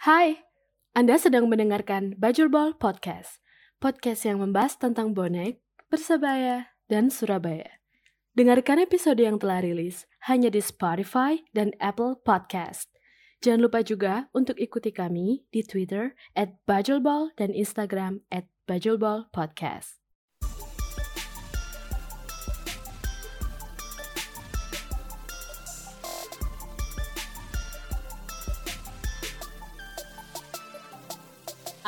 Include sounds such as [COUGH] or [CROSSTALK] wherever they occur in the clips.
Hai, Anda sedang mendengarkan Bajul Ball Podcast. Podcast yang membahas tentang bonek, Persebaya, dan Surabaya. Dengarkan episode yang telah rilis hanya di Spotify dan Apple Podcast. Jangan lupa juga untuk ikuti kami di Twitter at Bajulball dan Instagram at Podcast.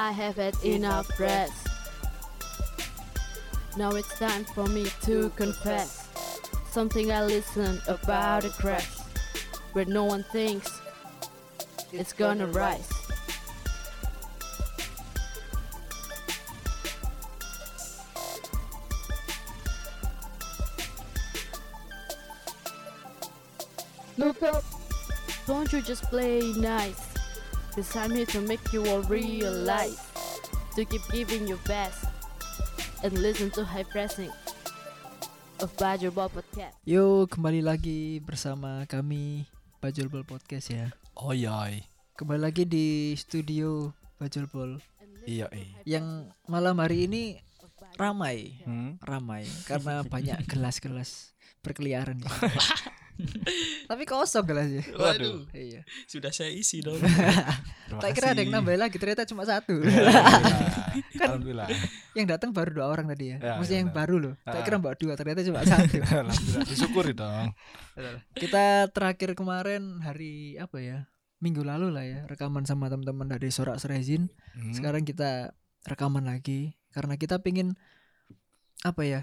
I have had enough rest. Now it's time for me to confess something I listened about a crash where no one thinks it's gonna rise. Look up, don't you just play nice? Cause I'm here to make you all realize to keep giving your best and listen to high pressing of Badger Ball Podcast. Yo, kembali lagi bersama kami Bajul Ball Podcast ya. Oh iya, Kembali lagi di studio Bajul Ball iya, iya. yang malam hari ini ramai, Hmm? ramai karena banyak [LAUGHS] gelas-gelas berkeliaran. [LAUGHS] [LAUGHS] Tapi kosong gelasnya. Waduh, Iya. sudah saya isi dong. [LAUGHS] Tak kira ada yang nambah lagi, ternyata cuma satu. [LAUGHS] Kan, Alhamdulillah. yang datang baru dua orang tadi ya. Ya, Maksudnya ya yang baru loh. Tak Ah. kira mbak dua, ternyata cuma satu. Alhamdulillah. Disyukuri dong. Kita terakhir kemarin hari apa ya? Minggu lalu lah ya, rekaman sama teman-teman dari Sorak Serezin. Hmm. Sekarang kita rekaman lagi karena kita pingin apa ya?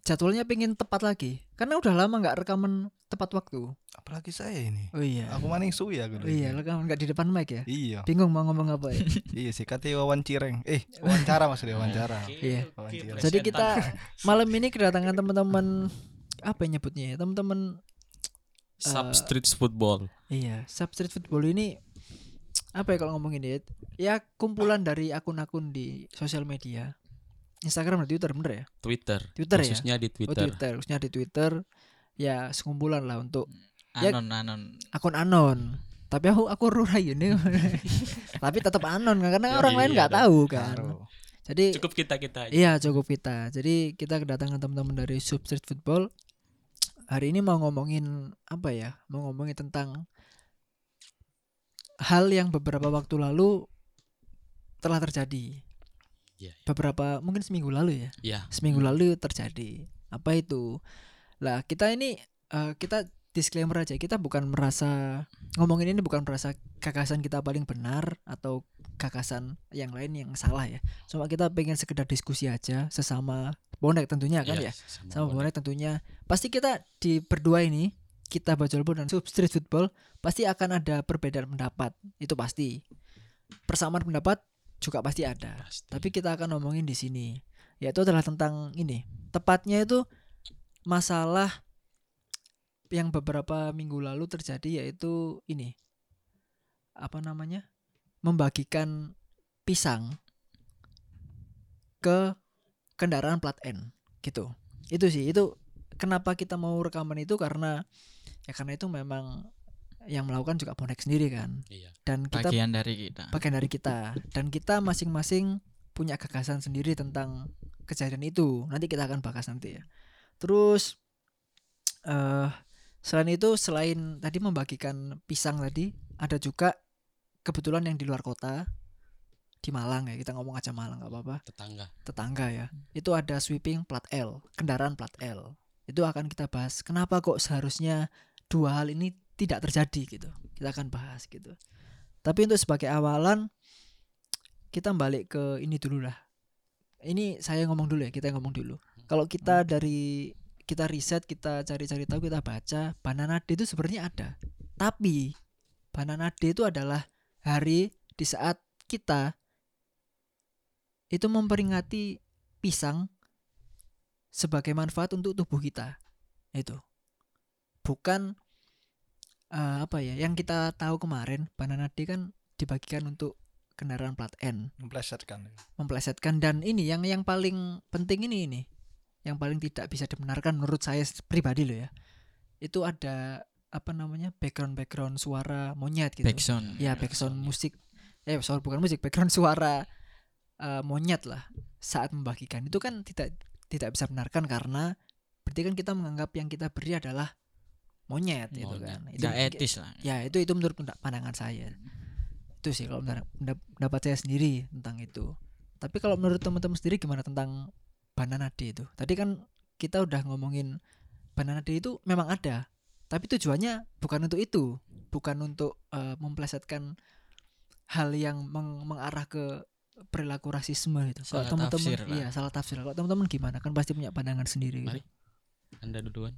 Jadwalnya pingin tepat lagi. Karena udah lama nggak rekaman tepat waktu. apalagi saya ini. Oh iya. Aku maning suwi ya Oh iya, rekaman nggak di depan mic ya. Iya. Bingung mau ngomong apa ya. [LAUGHS] Iya sih katanya wawancireng. Eh, wawancara maksudnya wawancara. Iya. Wawancara. Jadi kita [LAUGHS] malam ini kedatangan teman-teman apa ya nyebutnya ya? Teman-teman Substreet football. Iya, Substreet Football ini apa ya kalau ngomongin ya? Ya kumpulan dari akun-akun di sosial media. Instagram dan Twitter bener ya? Twitter. Twitter ya? Khususnya di Oh Twitter. Twitter, khususnya di Twitter. Ya sekumpulan lah untuk Ya- anon anon akun anon. Tapi aku aku rurai ini. [LAUGHS] Tapi tetap anon kan, karena Ya, orang lain iya nggak dong. tahu kan. Karo. Jadi Cukup kita kita aja. Iya cukup kita. Jadi kita kedatangan teman-teman dari Substreet Football. Hari ini mau ngomongin apa ya? Mau ngomongin tentang hal yang beberapa waktu lalu telah terjadi. Iya. Beberapa mungkin seminggu lalu ya. Ya. Seminggu lalu terjadi. Apa itu? Lah kita ini eh, kita disclaimer aja. Kita bukan merasa ngomongin ini bukan merasa gagasan kita paling benar atau gagasan yang lain yang salah ya. Cuma kita pengen sekedar diskusi aja sesama bonek tentunya kan ya. Iya, Sama bonek tentunya. Pasti kita di berdua ini kita Bajul Ball dan Substreet Football pasti akan ada perbedaan pendapat. Itu pasti. Persamaan pendapat juga pasti ada. Pasti. Tapi kita akan ngomongin di sini yaitu adalah tentang ini. Tepatnya itu masalah yang beberapa minggu lalu terjadi yaitu ini. Apa namanya? Membagikan pisang ke kendaraan plat N gitu. Itu sih, itu kenapa kita mau rekaman itu karena ya karena itu memang yang melakukan juga bonek sendiri kan. Iya. Dan kita bagian dari kita. bagian dari kita. Dan kita masing-masing punya gagasan sendiri tentang kejadian itu. Nanti kita akan bahas nanti ya. Terus eh selain itu selain tadi membagikan pisang tadi ada juga kebetulan yang di luar kota di Malang ya. Kita ngomong aja Malang nggak apa-apa. Tetangga. tetangga ya. Itu ada sweeping plat L kendaraan plat L. Itu akan kita bahas kenapa kok seharusnya dua hal ini tidak terjadi gitu. Kita akan bahas gitu. Tapi untuk sebagai awalan kita balik ke ini dulu lah. Ini saya ngomong dulu ya kita ngomong dulu. Kalau kita dari kita riset kita cari-cari tahu kita baca banana day itu sebenarnya ada. Tapi banana day itu adalah hari di saat kita itu memperingati pisang sebagai manfaat untuk tubuh kita. Itu. Bukan eh, apa ya yang kita tahu kemarin banana day kan dibagikan untuk kendaraan plat N. Memplesetkan. memplesetkan dan ini yang yang paling penting ini ini. Yang paling tidak bisa dibenarkan menurut saya pribadi loh ya. Itu ada apa namanya background background suara monyet gitu. Backsound ya background musik. Eh sorry bukan musik background suara eh, monyet lah saat membagikan. Itu kan tidak tidak bisa benarkan karena berarti kan kita menganggap yang kita beri adalah monyet, gitu Monyet. kan itu Tidak etis lah. ya itu itu menurut pandangan saya itu sih kalau pendapat saya sendiri tentang itu tapi kalau menurut teman-teman sendiri gimana tentang banana day itu tadi kan kita udah ngomongin banana day itu memang ada tapi tujuannya bukan untuk itu bukan untuk eh, memplesetkan hal yang meng- mengarah ke perilaku rasisme itu kalau teman-teman iya salah tafsir kalau teman-teman gimana kan pasti punya pandangan sendiri gitu. Mari. Anda duluan.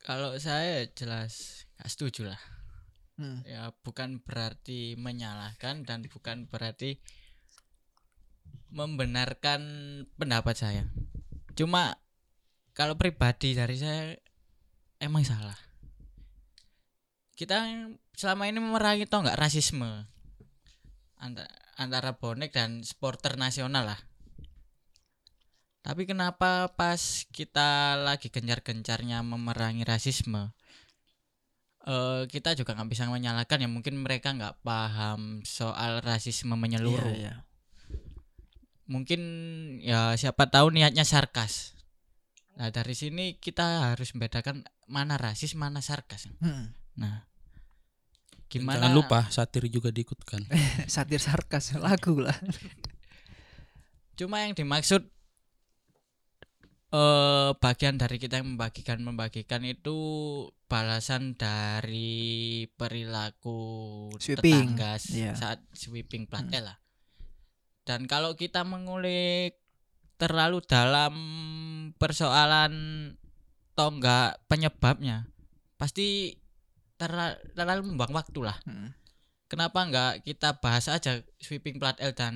Kalau saya jelas nggak setuju lah. Hmm. Ya bukan berarti menyalahkan dan bukan berarti membenarkan pendapat saya. Cuma kalau pribadi dari saya emang salah. Kita selama ini memerangi tau nggak rasisme antara, antara bonek dan supporter nasional lah. Tapi kenapa pas kita lagi gencar-gencarnya memerangi rasisme, eh kita juga nggak bisa menyalahkan ya mungkin mereka nggak paham soal rasisme menyeluruh. Iya, iya. Mungkin ya siapa tahu niatnya sarkas. Nah dari sini kita harus membedakan mana rasis mana sarkas. Hmm. Nah gimana? Jangan lupa satir juga diikutkan. [LAUGHS] satir sarkas lagu lah Cuma yang dimaksud eh bagian dari kita yang membagikan membagikan itu balasan dari perilaku Sweeping, tetangga iya. saat sweeping plat L lah. Dan kalau kita mengulik terlalu dalam persoalan tonggak penyebabnya, pasti terlalu, terlalu membuang waktu lah. Hmm. Kenapa nggak kita bahas aja sweeping plat L dan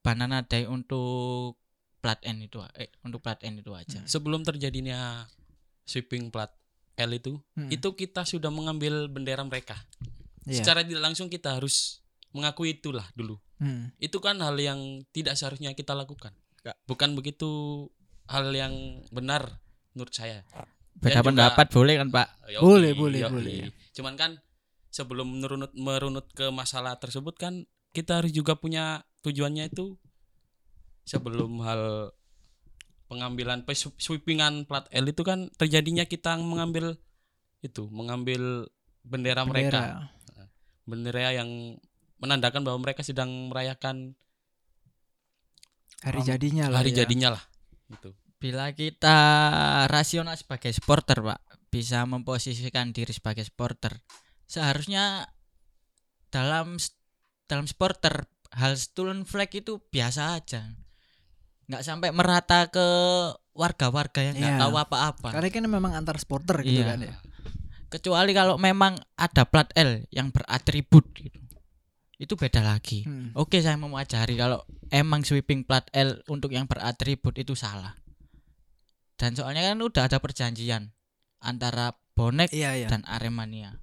banana day untuk plat N itu eh untuk plat N itu aja. Sebelum terjadinya sweeping plat L itu, Hmm. itu kita sudah mengambil bendera mereka. Iya. Secara tidak langsung kita harus mengakui itulah dulu. Hmm. Itu kan hal yang tidak seharusnya kita lakukan. Bukan begitu hal yang benar menurut saya. Beda juga- pendapat boleh kan Pak? Yoki, Boleh, boleh, yoki. boleh. Cuman kan sebelum merunut merunut ke masalah tersebut kan kita harus juga punya tujuannya itu sebelum hal pengambilan pe- sweepingan plat L itu kan terjadinya kita mengambil itu mengambil bendera, mereka bendera yang menandakan bahwa mereka sedang merayakan hari jadinya lah hari ya. jadinya lah itu Bila kita rasional sebagai supporter, Pak, bisa memposisikan diri sebagai supporter, seharusnya dalam dalam supporter hal stolen flag itu biasa aja. Nggak sampai merata ke warga-warga yang nggak Iya. tahu apa-apa. karena kan memang antar supporter gitu Iya. kan ya Kecuali kalau memang ada plat L yang beratribut gitu. Itu beda lagi. Hmm. Oke, saya memajari kalau emang sweeping plat L untuk yang beratribut itu salah. Dan soalnya kan udah ada perjanjian antara bonek iya iya dan Aremania.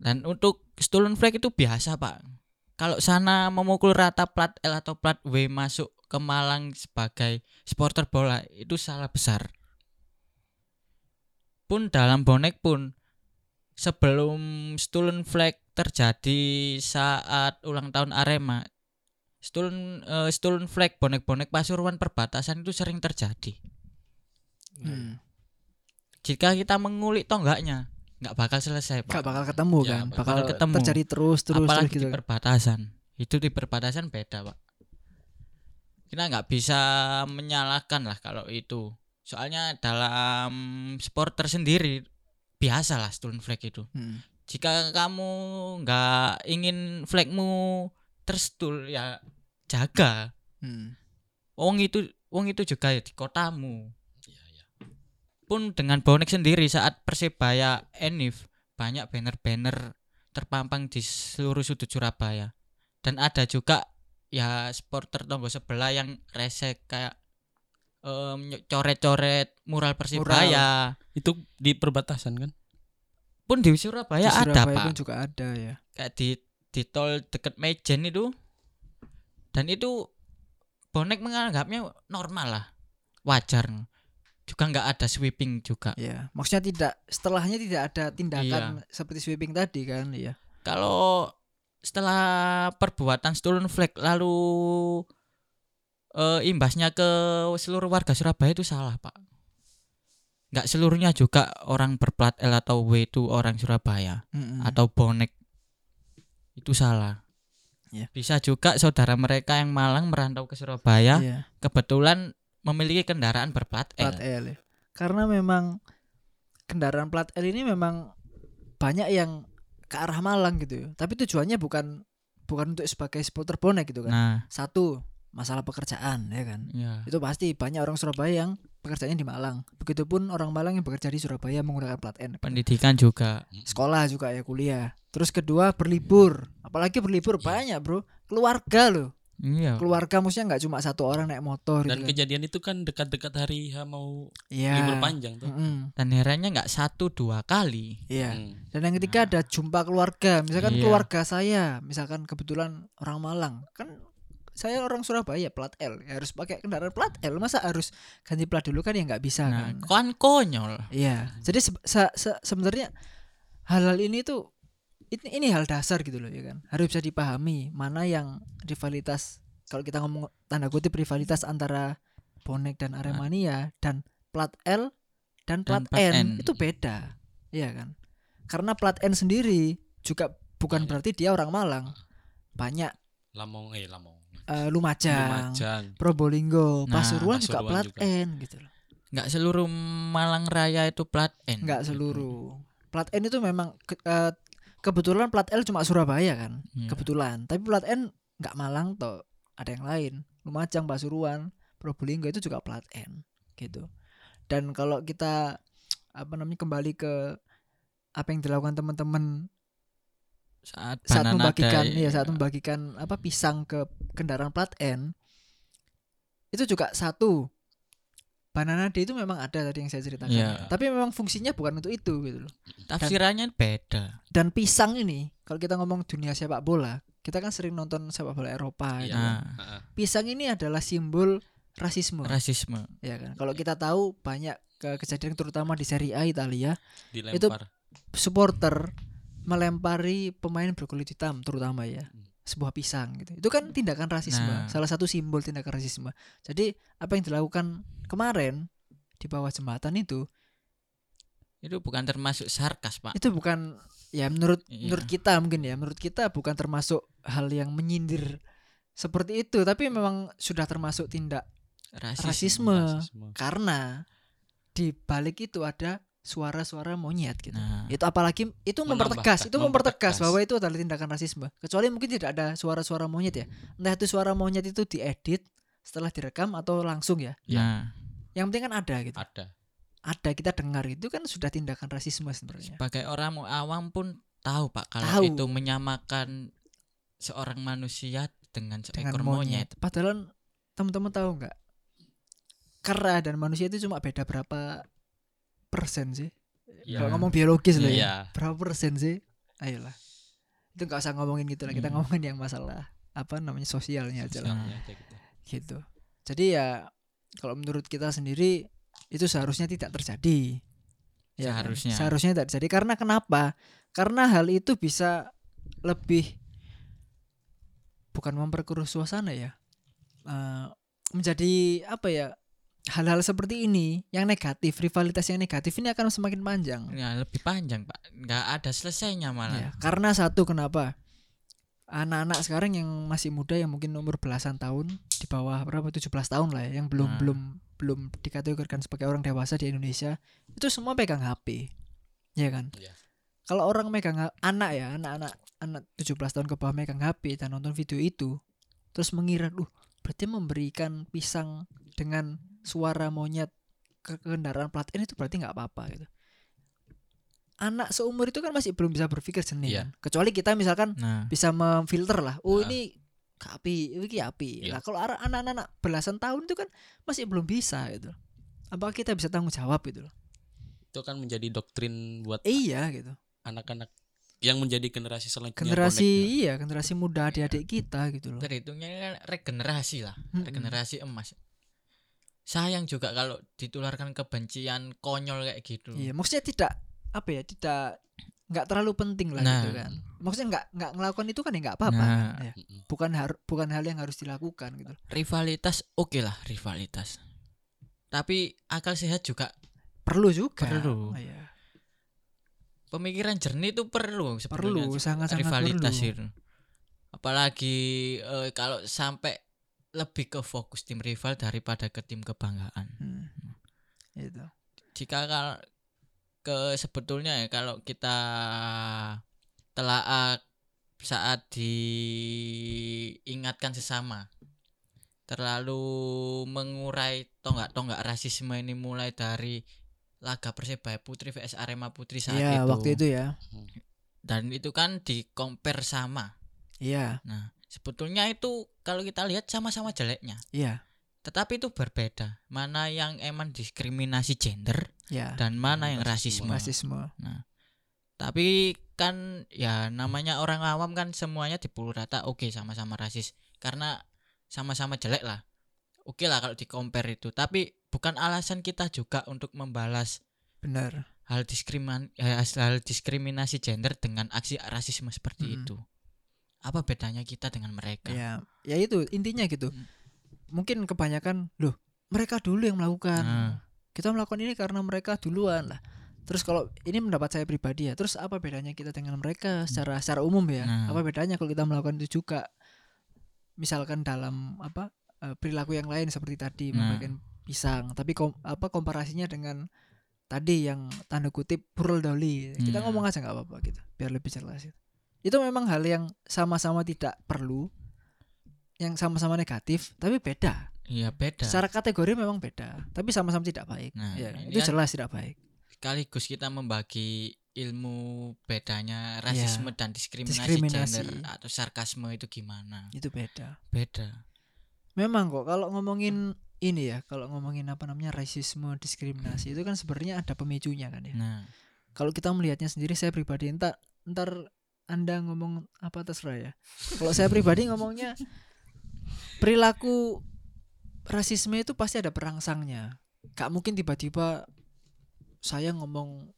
Dan untuk stolen flag itu biasa, Pak. Kalau sana memukul rata plat L atau plat W masuk ke Malang sebagai supporter bola itu salah besar. Pun dalam bonek pun sebelum stolen flag terjadi saat ulang tahun Arema, stolen eh, stolen flag bonek-bonek Pasuruan perbatasan itu sering terjadi. Hmm. Jika kita mengulik tonggaknya, nggak bakal selesai, Pak. Gak bakal ketemu Ya, kan bakal bakal ketemu. terjadi terus terus apalagi terus gitu di perbatasan itu di perbatasan beda pak kita nggak bisa menyalahkan lah kalau itu soalnya dalam supporter sendiri biasa lah stolen flag itu Hmm. jika kamu nggak ingin flagmu terstul ya jaga Hmm. wong itu wong itu juga ya di kotamu. Pun dengan bonek sendiri saat persebaya enif banyak banner-banner terpampang di seluruh sudut Surabaya. Dan ada juga ya supporter tonggo sebelah yang resek kayak em, coret-coret mural persebaya itu di perbatasan kan? Pun di Surabaya, Di ada Surabaya pak. pun juga ada ya. Kayak di di tol deket Mejen itu. Dan itu bonek menganggapnya normal lah. Wajar juga nggak ada sweeping juga ya maksudnya tidak setelahnya tidak ada tindakan Iya. seperti sweeping tadi kan ya kalau setelah perbuatan stolen flag lalu eh, imbasnya ke seluruh warga Surabaya itu salah pak nggak seluruhnya juga orang berplat L atau W itu orang Surabaya Mm-mm. atau bonek itu salah Iya. bisa juga saudara mereka yang Malang merantau ke Surabaya Iya, kebetulan memiliki kendaraan berplat L plat L ya. Karena memang kendaraan plat L ini memang banyak yang ke arah Malang gitu ya. Tapi tujuannya bukan bukan untuk sebagai supporter bonek gitu kan. nah Satu, masalah pekerjaan ya kan. ya Itu pasti banyak orang Surabaya yang pekerjaannya di Malang. Begitupun orang Malang yang bekerja di Surabaya menggunakan plat N. pendidikan juga Sekolah juga ya kuliah. Terus kedua berlibur. Apalagi berlibur banyak, Bro. Keluarga loh. Iya Keluarga maksudnya nggak cuma satu orang naik motor Dan gitu kan. kejadian itu kan dekat-dekat hari H mau Iya. libur panjang tuh. Mm-mm. dan herannya nggak satu dua kali Iya. Hmm. Dan yang ketiga ada jumpa keluarga. Misalkan Iya. keluarga saya, misalkan kebetulan orang Malang, kan saya orang Surabaya plat L, ya harus pakai kendaraan plat L. Masa harus ganti plat dulu kan ya nggak bisa nah kan? kan konyol Iya. Jadi se- se- se- sebenarnya hal-hal ini tuh ini, ini hal dasar gitu loh ya kan. Harus bisa dipahami mana yang rivalitas kalau kita ngomong tanda kutip rivalitas antara bonek dan Aremania dan plat L dan plat, Dan plat N, N. itu beda. Iya kan? Karena plat N sendiri juga bukan Banyak. berarti dia orang Malang. Banyak Lamong eh Lamong. eh, Lumajang, Lumajang. Probolinggo, Nah, Pasuruan juga plat juga. N gitu loh. nggak seluruh Malang Raya itu plat N Enggak seluruh. Plat N itu memang eh, kebetulan plat L cuma Surabaya kan. Iya. Kebetulan. Tapi plat N enggak Malang toh. Ada yang lain. Lumajang, Pasuruan, Probolinggo itu juga plat N gitu. Dan kalau kita apa namanya kembali ke apa yang dilakukan teman-teman saat, saat membagikan Day, ya saat membagikan apa pisang ke kendaraan plat N itu juga satu Banana Day itu memang ada tadi yang saya ceritakan. Iya. Tapi memang fungsinya bukan untuk itu gitu loh. tafsirannya beda dan pisang ini kalau kita ngomong dunia sepak bola kita kan sering nonton sepak bola Eropa gitu Iya. kan. Heeh. pisang ini adalah simbol rasisme rasisme ya kan kalau kita tahu banyak ke kejadian terutama di Serie A Italia dilempar. supporter melempari pemain berkulit hitam terutama ya Hmm. Sebuah pisang gitu itu kan tindakan rasisme Nah. salah satu simbol tindakan rasisme jadi apa yang dilakukan kemarin di bawah jembatan itu itu bukan termasuk sarkas pak itu bukan ya menurut Iya. menurut kita mungkin ya menurut kita bukan termasuk hal yang menyindir seperti itu tapi memang sudah termasuk tindak rasisme, rasisme, Rasisme. karena di balik itu ada suara-suara monyet gitu nah itu apalagi itu mempertegas itu mempertegas mempertegas. bahwa itu adalah tindakan rasisme kecuali mungkin tidak ada suara-suara monyet ya entah itu suara monyet itu diedit setelah direkam atau langsung ya nah yang penting kan ada gitu Ada. ada kita dengar itu kan sudah tindakan rasisme sebenarnya sebagai orang awam pun tahu pak kalau Tahu. itu menyamakan seorang manusia dengan dengan seekor monyet. monyet. Padahal teman-teman tahu nggak? Kera dan manusia itu cuma beda berapa persen sih? Iya. Kalau ngomong biologis loh ya. Iya. Berapa persen sih? Ayolah. Itu nggak usah ngomongin gitu lah. Kita Hmm. ngomongin yang masalah apa namanya sosialnya aja lah. Sosialnya aja gitu. Gitu. Jadi ya kalau menurut kita sendiri itu seharusnya tidak terjadi. Ya kan? Seharusnya. Seharusnya tidak terjadi karena kenapa? Karena hal itu bisa lebih bukan memperkeruh suasana ya. Eh, menjadi apa ya? Hal-hal seperti ini yang negatif, rivalitas yang negatif ini akan semakin panjang. ya lebih panjang pak nggak ada selesainya malah Ya, karena satu kenapa? Anak-anak sekarang yang masih muda yang mungkin umur belasan tahun di bawah berapa 17 tahun lah ya, yang belum Nah. belum belum dikategorikan sebagai orang dewasa di Indonesia, itu semua pegang HP. Ya kan? Iya. Kalau orang megang anak ya, anak-anak anak 17 tahun ke bawah megang HP dan nonton video itu, terus mengira, "Duh, berarti memberikan pisang dengan suara monyet ke kendaraan plat N itu berarti nggak apa-apa gitu." Anak seumur itu kan masih belum bisa berpikir jernih Iya. kan. Kecuali kita misalkan nah bisa memfilter lah. Oh, Ah. ini api, ini api. Iya. Lah kalau anak-anak belasan tahun itu kan masih belum bisa gitu. Apakah kita bisa tanggung jawab gitu loh? Itu kan menjadi doktrin buat Iya gitu. anak-anak yang menjadi generasi selanjutnya. Generasi boneknya. iya, generasi muda adik-adik kita gitu loh. terhitungnya kan regenerasi lah regenerasi emas sayang juga kalau ditularkan kebencian konyol kayak gitu Iya, maksudnya tidak apa ya, tidak nggak terlalu penting lah Nah. gitu kan maksudnya nggak nggak ngelakukan itu kan ya nggak apa-apa Nah. ya. Mm-mm. bukan har- bukan hal yang harus dilakukan gitu rivalitas oke lah rivalitas tapi akal sehat juga perlu juga Perlu. Oh, iya. pemikiran jernih itu perlu perlu sangat sangat rivalitas perlu itu apalagi eh, kalau sampai lebih ke fokus tim rival daripada ke tim kebanggaan. Hmm. itu jika kal- ke sebetulnya ya kalau kita telah saat diingatkan sesama terlalu mengurai tonggak-tonggak rasisme ini mulai dari laga Persebaya Putri vs Arema Putri saat Iya itu. waktu itu ya. Dan itu kan di compare sama. Iya. Nah sebetulnya itu kalau kita lihat sama-sama jeleknya iya tetapi itu berbeda mana yang emang diskriminasi gender iya dan mana yang Rasisme. rasisme. rasisme Tapi kan ya namanya orang awam kan semuanya dipukul rata oke sama-sama rasis karena sama-sama jelek lah. Oke lah kalau di compare itu, tapi bukan alasan kita juga untuk membalas benar hal diskrimin eh, hal diskriminasi gender dengan aksi rasisme seperti Mm-mm. itu. Apa bedanya kita dengan mereka? ya ya itu intinya gitu Hmm. mungkin kebanyakan loh mereka dulu yang melakukan Nah, kita melakukan ini karena mereka duluan lah terus kalau ini mendapat saya pribadi ya terus apa bedanya kita dengan mereka secara secara umum ya Nah. apa bedanya kalau kita melakukan itu juga misalkan dalam apa eh, perilaku yang lain seperti tadi Nah. membagikan pisang tapi kom, apa komparasinya dengan tadi yang tanda kutip burul doli kita Hmm. ngomong aja nggak apa-apa gitu biar lebih jelas gitu. Itu memang hal yang sama-sama tidak perlu yang sama-sama negatif tapi beda iya beda. secara kategori memang beda tapi sama-sama tidak baik Nah, ya, itu kan- jelas tidak baik sekaligus kita membagi ilmu bedanya rasisme dan diskriminasi. Diskriminasi. gender atau sarkasme itu gimana? itu beda Beda. memang kok kalau ngomongin ini ya kalau ngomongin apa namanya rasisme diskriminasi itu kan sebenarnya ada pemicunya kan ya Nah, kalau kita melihatnya sendiri saya pribadi entar ntar anda ngomong apa terserah ya. Kalau saya pribadi ngomongnya perilaku rasisme itu pasti ada perangsangnya. Gak mungkin tiba-tiba saya ngomong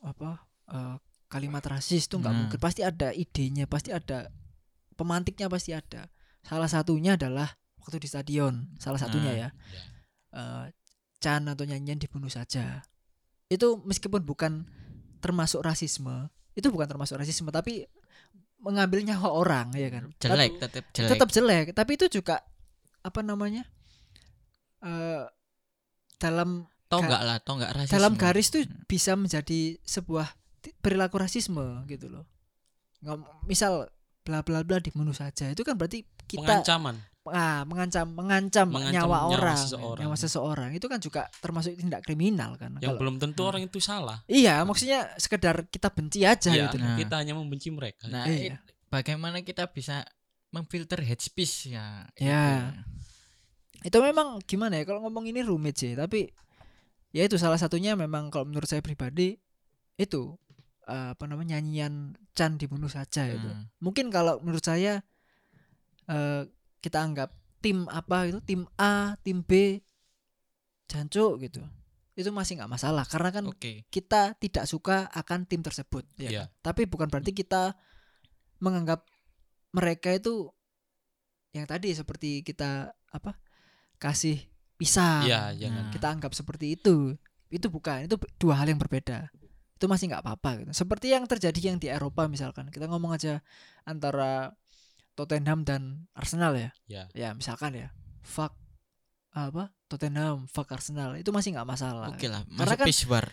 apa eh, kalimat rasis itu nggak Nah. mungkin. Pasti ada idenya pasti ada pemantiknya pasti ada. Salah satunya adalah waktu di stadion salah satunya Nah, ya. eh, Chan atau nyanyian dibunuh saja. Itu meskipun bukan termasuk rasisme, itu bukan termasuk rasisme tapi mengambil nyawa orang ya kan. jelek tetap Tapi- jelek. Tetap jelek, tapi itu juga apa namanya? eh dalam enggak lah, toh enggak rasisme. dalam garis tuh Hmm. bisa menjadi sebuah perilaku rasisme gitu loh. Ngom- misal bla bla bla dibunuh saja itu kan berarti kita pengancaman ah, mengancam mengancam, Mengancam nyawa, nyawa orang, seseorang. nyawa seseorang itu kan juga termasuk tindak kriminal kan. yang Kalau- belum tentu orang itu salah Iya, maksudnya sekedar kita benci aja ya, gitu. Nah. kita hanya membenci mereka Nah, Iya. it- bagaimana kita bisa memfilter hate speech ya? Ya. itu. Itu memang gimana ya kalau ngomong ini rumit sih, tapi ya itu salah satunya memang kalau menurut saya pribadi itu eh, apa namanya nyanyian Chan dibunuh saja itu. Hmm. Mungkin kalau menurut saya eh, kita anggap tim apa itu tim A, tim B jancuk gitu. Itu masih nggak masalah karena kan Oke. kita tidak suka akan tim tersebut ya Iya. kan? tapi bukan berarti kita menganggap mereka itu yang tadi seperti kita apa kasih pisang Iya, jangan. Nah. kita anggap seperti itu itu bukan itu dua hal yang berbeda itu masih nggak apa-apa gitu seperti yang terjadi yang di Eropa misalkan kita ngomong aja antara Tottenham dan Arsenal ya? Ya. ya misalkan ya. Fuck apa? Tottenham fuck Arsenal. Itu masih nggak masalah. Oke lah, Karena kan- peace war.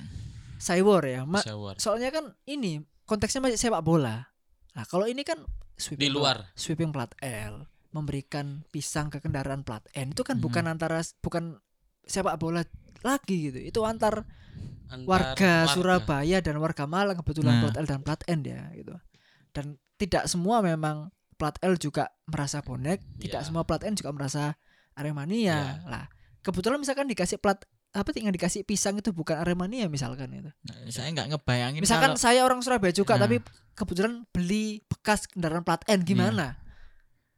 cyber ya. Ma- Shower. soalnya kan ini konteksnya masih sepak bola. Nah kalau ini kan di sweeping luar. plat, sweeping plat L memberikan pisang ke kendaraan plat N itu kan Hmm. bukan antara bukan sepak bola lagi gitu. Itu antar antar warga Surabaya dan warga Malang kebetulan Nah. plat L dan plat N ya gitu. Dan tidak semua memang plat L juga merasa bonek tidak Iya. semua plat N juga merasa Aremania Iya. lah kebetulan misalkan dikasih plat apa tinggal dikasih pisang itu bukan Aremania misalkan itu Nah, saya nggak ngebayangin Misalkan kalau saya orang Surabaya juga Nah. tapi kebetulan beli bekas kendaraan plat N gimana?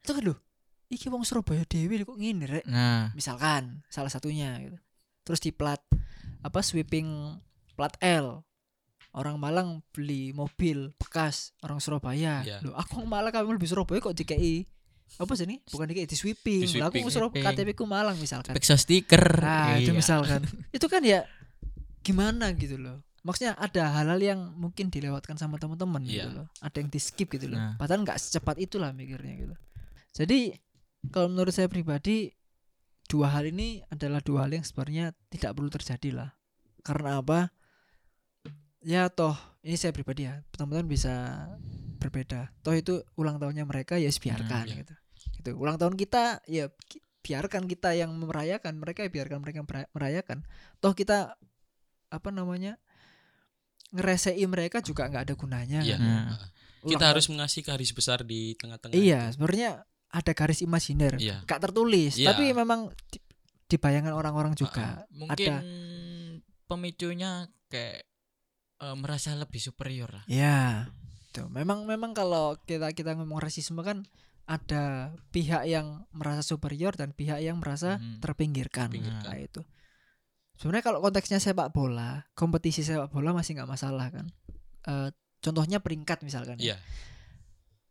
Itu kan loh. Iki wong Surabaya dewi kok ngene rek. nah Misalkan salah satunya gitu. Terus di plat apa sweeping plat L. orang Malang beli mobil bekas orang Surabaya. Iya. Loh, aku Malang kami lebih Surabaya kok DKI. Apa sih ini? Bukan DKI di sweeping. Di Lah aku sweeping. Surabaya Sweeping. KTP ku Malang misalkan. Pixel stiker. Nah, itu Iya. misalkan. [LAUGHS] itu kan ya gimana gitu loh. Maksudnya ada hal-hal yang mungkin dilewatkan sama teman-teman gitu Iya. loh. Ada yang di skip gitu loh. Nah. Padahal nggak secepat itulah mikirnya gitu. Jadi kalau menurut saya pribadi dua hal ini adalah dua hal yang sebenarnya tidak perlu terjadi lah. Karena apa? Ya toh ini saya pribadi ya, teman-teman bisa berbeda. Toh itu ulang tahunnya mereka ya biarkan iya. gitu. Gitu. Ulang tahun kita ya biarkan kita yang merayakan, mereka ya biarkan mereka merayakan. Toh kita apa namanya? ngeresei mereka juga nggak ada gunanya. Iya. kan. Kita harus mengasih garis besar di tengah-tengah. Iya, itu. sebenarnya ada garis imajiner, Iya. gak tertulis, Iya. tapi memang di, di bayangan orang-orang juga. Mungkin Ada. pemicunya kayak eh, merasa lebih superior lah. Ya, tuh. Memang memang kalau kita kita ngomong rasisme kan ada pihak yang merasa superior dan pihak yang merasa Mhm. terpinggirkan. Terpinggirkan. Nah, itu. Sebenarnya kalau konteksnya sepak bola, kompetisi sepak bola masih nggak masalah kan. Eh, contohnya peringkat misalkan. ya. Iya.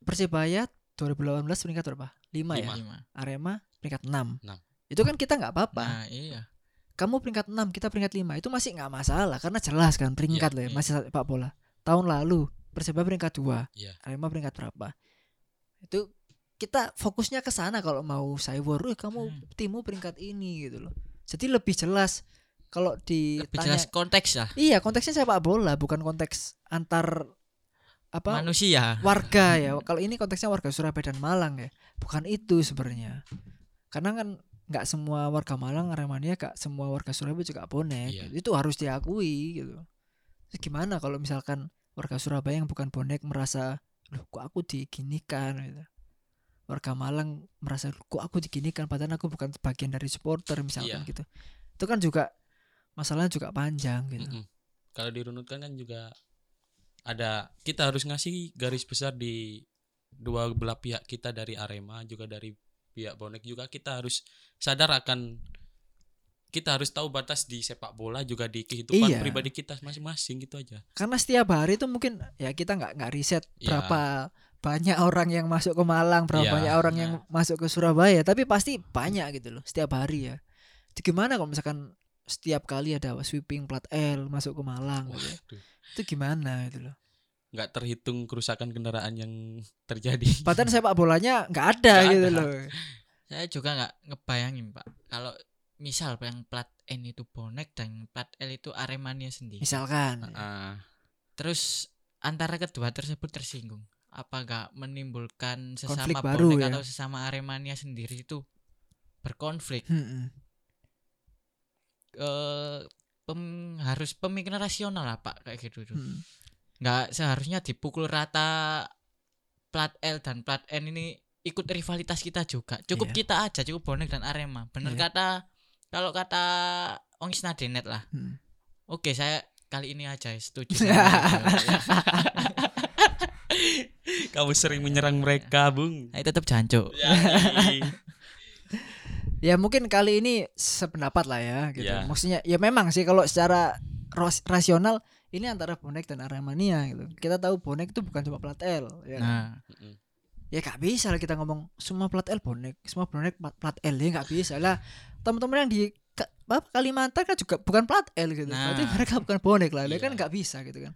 Persebaya 2018 peringkat berapa? 5 ya. Lima. Lima. Arema peringkat 6. Enam. Itu kan kita nggak apa-apa. Nah, iya. Kamu peringkat 6 kita peringkat 5 itu masih nggak masalah karena jelas kan peringkat Iya, loh ya, iya. masih sepak bola tahun lalu Persebaya peringkat 2 Iya. Arema peringkat berapa itu kita fokusnya ke sana kalau mau cyber eh kamu Hmm. timmu peringkat ini gitu loh jadi lebih jelas kalau Lebih ditanya jelas konteks lah. iya konteksnya sepak bola bukan konteks antar apa Manusia. warga ya [LAUGHS] kalau ini konteksnya warga Surabaya dan Malang ya bukan itu sebenarnya karena kan nggak semua warga Malang Aremania gak semua warga Surabaya juga bonek Iya. itu harus diakui gitu. Terus gimana kalau misalkan warga Surabaya yang bukan bonek merasa loh kok aku diginikan? gitu. Warga Malang merasa kok aku diginikan? Padahal aku bukan bagian dari supporter misalkan Iya. gitu. Itu kan juga masalahnya juga panjang gitu. Mm-mm. Kalau dirunutkan kan juga ada kita harus ngasih garis besar di dua belah pihak kita dari Arema juga dari pihak bonek juga kita harus sadar akan kita harus tahu batas di sepak bola juga di kehidupan Iya. pribadi kita masing-masing gitu aja. karena setiap hari itu mungkin ya kita nggak nggak riset Iya. berapa banyak orang yang masuk ke Malang berapa Iya. banyak orang yang masuk ke Surabaya tapi pasti banyak gitu loh setiap hari ya itu gimana kalau misalkan setiap kali ada sweeping plat L masuk ke Malang gitu ya. Itu gimana itu loh nggak terhitung kerusakan kendaraan yang terjadi. padahal sepak bolanya nggak ada Nggak gitu ada. loh Saya juga nggak ngebayangin, Pak. Kalau misal yang plat N itu bonek dan plat L itu Aremania sendiri. misalkan Ah, Terus antara kedua tersebut tersinggung. Apa nggak menimbulkan sesama Konflik baru bonek ya. atau sesama Aremania sendiri itu berkonflik? Hmm-mm. Eh pem- harus pemikiran rasional lah, Pak, kayak gitu tuh. Hmm. Nggak seharusnya dipukul rata plat L dan plat N ini ikut rivalitas kita juga cukup Iya. kita aja cukup bonek dan Arema bener Iya. kata kalau kata Ongis Nadenet lah Hmm. oke saya kali ini aja setuju [LAUGHS] sama itu. [LAUGHS] kamu sering menyerang mereka, Bung. saya tetap jancuk Ya, iya. ya mungkin kali ini sependapat lah ya gitu Iya. maksudnya ya memang sih kalau secara rasional ini antara bonek dan Aremania gitu. Kita tahu bonek itu bukan cuma plat L ya kan? nah. Ya gak bisa lah kita ngomong semua plat L bonek semua bonek plat, plat L ya gak bisa lah. Teman-teman yang di apa, Kalimantan kan juga bukan plat L gitu. Nah. berarti mereka bukan bonek lah ya Iya. kan gak bisa gitu kan.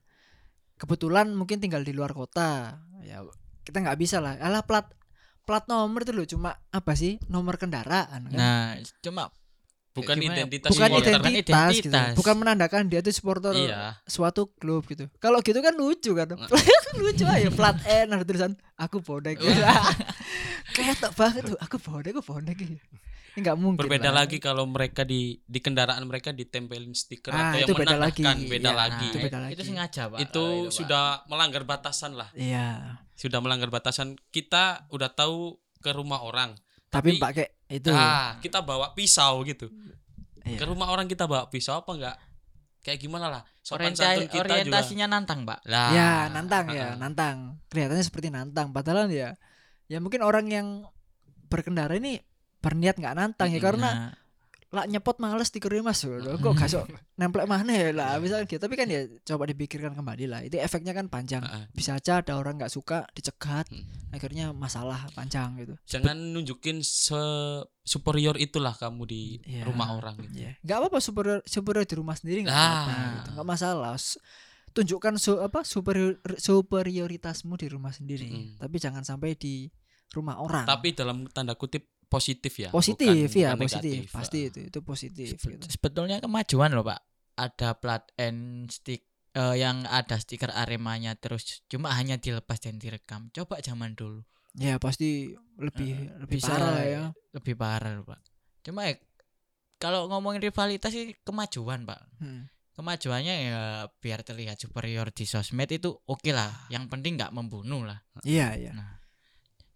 Kebetulan mungkin tinggal di luar kota ya kita nggak bisa lah. Alah plat plat nomor itu loh cuma apa sih? Nomor kendaraan kan? Nah cuma Bukan Gimana? identitas bukan supporter. Bukan identitas, gitu. identitas. bukan menandakan dia tuh supporter Iya. suatu klub gitu kalau gitu kan lucu kan Nah. [LAUGHS] lucu aja plat N ada tulisan aku bonek gitu. kayak tak banget tuh aku bonek aku bonek gitu Ini nggak mungkin Berbeda lah. lagi kalau mereka di di kendaraan mereka ditempelin stiker Ah, atau yang itu beda lagi. menandakan beda Iya, lagi. itu beda lagi. itu sengaja pak Itu Pak. sudah melanggar batasan lah. iya Sudah melanggar batasan. Kita udah tahu ke rumah orang. tapi Tapi- pakai itu Ah, kita bawa pisau gitu. Iya. Ke rumah orang kita bawa pisau apa enggak? Kayak gimana lah? Sopan Orienta- santun kita juga. orientasinya nantang pak Lah. ya nantang ya nantang kelihatannya seperti nantang padahal ya ya mungkin orang yang berkendara ini berniat nggak nantang ya karena Nah, lah nyepot males stikernya mas. Loh, kok gak sok nemplek mana ya lah misalnya gitu. Tapi kan ya coba dipikirkan kembali lah. Itu efeknya kan panjang. Bisa aja ada orang nggak suka dicegat. Hmm. akhirnya masalah panjang gitu. Jangan nunjukin se superior itulah kamu di Iya. rumah orang gitu. nggak apa-apa superior superior di rumah sendiri nggak Ah. apa-apa gitu. nggak masalah. Tunjukkan su apa superior superioritasmu di rumah sendiri. Mm-mm. tapi jangan sampai di rumah orang. Tapi dalam tanda kutip positif ya. positif bukan- ya bukan positif. Negatif. pasti itu itu positif Sebe- gitu. sebetulnya kemajuan loh pak. Ada plat and stick eh, yang ada stiker aremanya terus cuma hanya dilepas dan direkam. Coba zaman dulu. Ya pasti lebih Eh, lebih bisa parah lah ya. lebih parah loh, pak. Cuma ya, kalau ngomongin rivalitas sih kemajuan pak. Hmm. kemajuannya ya biar terlihat superior di sosmed itu oke lah. Yang penting nggak membunuh lah. Iya iya. Nah,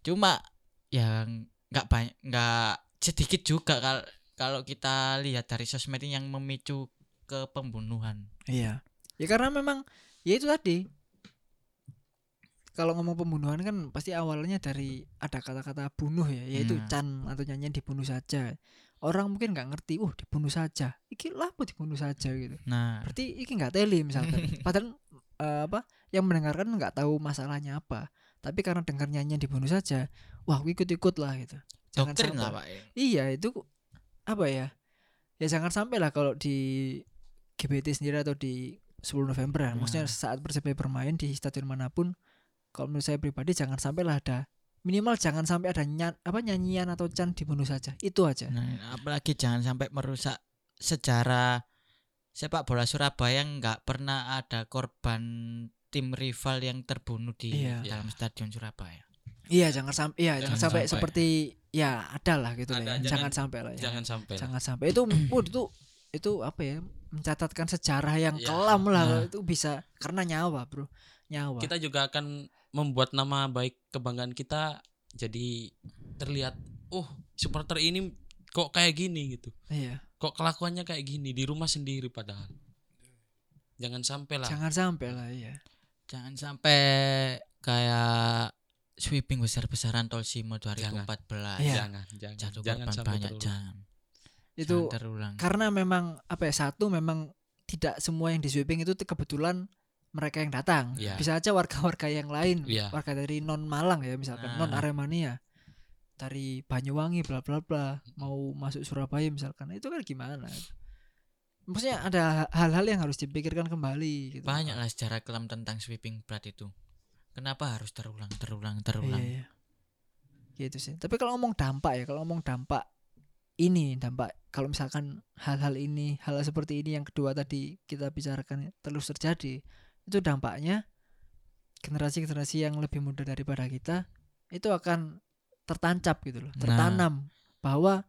cuma yang nggak banyak nggak sedikit juga kalau kalau kita lihat dari sosmed yang memicu ke pembunuhan Iya. Ya karena memang ya itu tadi. Kalau ngomong pembunuhan kan pasti awalnya dari ada kata-kata bunuh ya, yaitu Hmm. can atau nyanyian dibunuh saja. Orang mungkin nggak ngerti, uh dibunuh saja. Iki lah apa dibunuh saja gitu. nah Berarti iki nggak teli misalkan. [LAUGHS] Padahal eh, apa yang mendengarkan nggak tahu masalahnya apa. Tapi karena dengar nyanyian dibunuh saja, wah ikut-ikut lah gitu. Jangan doktrin sampai- lah pak Iya itu apa ya? Ya jangan sampai lah kalau di GBT sendiri atau di 10 November ya. Maksudnya Nah. saat Persebaya bermain di stadion mana pun, kalau menurut saya pribadi jangan sampai lah ada minimal jangan sampai ada nyan, apa nyanyian atau can dibunuh saja. Itu aja. Nah, apalagi jangan sampai merusak sejarah sepak bola Surabaya nggak pernah ada korban tim rival yang terbunuh di Iya. dalam stadion Surabaya. Iya jangan sampai iya jangan, Jangan sampai, sampai. seperti ya ada lah gitu lah Ada, ya. jangan- Jangan, sampai lah ya. Jangan sampai. lah. jangan sampai itu [CLEARS THROAT] uh, itu itu apa ya mencatatkan sejarah yang Ya, kelam lah nah. itu bisa karena nyawa bro nyawa Kita juga akan membuat nama baik kebanggaan kita jadi terlihat oh supporter ini kok kayak gini gitu. iya Kok kelakuannya kayak gini di rumah sendiri padahal. Jangan sampai lah. jangan sampai lah iya Jangan sampai kayak sweeping besar-besaran Tol Simo 2014. Iya. Jangan, jangan, Jatuh jangan korban sampai banyak terulang. jangan. itu Jangan terulang. karena memang apa ya satu memang tidak semua yang di sweeping itu kebetulan mereka yang datang Iya. bisa aja warga-warga yang lain Iya. warga dari non Malang ya misalkan Nah. non Aremania dari Banyuwangi bla bla bla mau masuk Surabaya misalkan itu kan gimana maksudnya ada hal-hal yang harus dipikirkan kembali gitu Banyak lah sejarah kelam tentang sweeping plat itu. Kenapa harus terulang, terulang, terulang? Iya, iya. Gitu sih. Tapi kalau ngomong dampak ya, kalau ngomong dampak ini dampak kalau misalkan hal-hal ini, hal seperti ini yang kedua tadi kita bicarakan terus terjadi, itu dampaknya generasi-generasi yang lebih muda daripada kita itu akan tertancap gitu loh, Nah. tertanam bahwa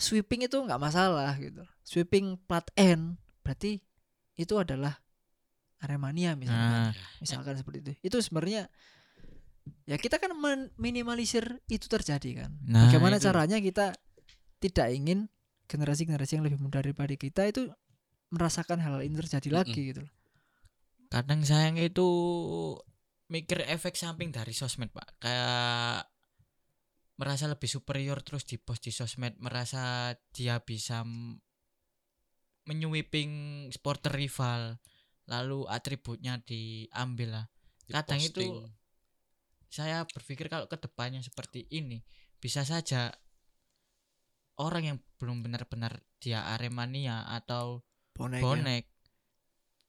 sweeping itu nggak masalah gitu. Sweeping plat N berarti itu adalah Aremania misalkan Nah, misalkan seperti itu itu sebenarnya ya kita kan minimalisir itu terjadi kan Nah, bagaimana itu. caranya kita tidak ingin generasi-generasi yang lebih muda daripada kita itu merasakan hal ini terjadi Mm-mm. lagi gitu loh kadang sayang itu mikir efek samping dari sosmed pak kayak merasa lebih superior terus di post di sosmed merasa dia bisa m- menyweeping supporter rival lalu atributnya diambil lah Kadang itu saya berpikir kalau ke depannya seperti ini bisa saja orang yang belum benar-benar dia Aremania atau bonek, ya. bonek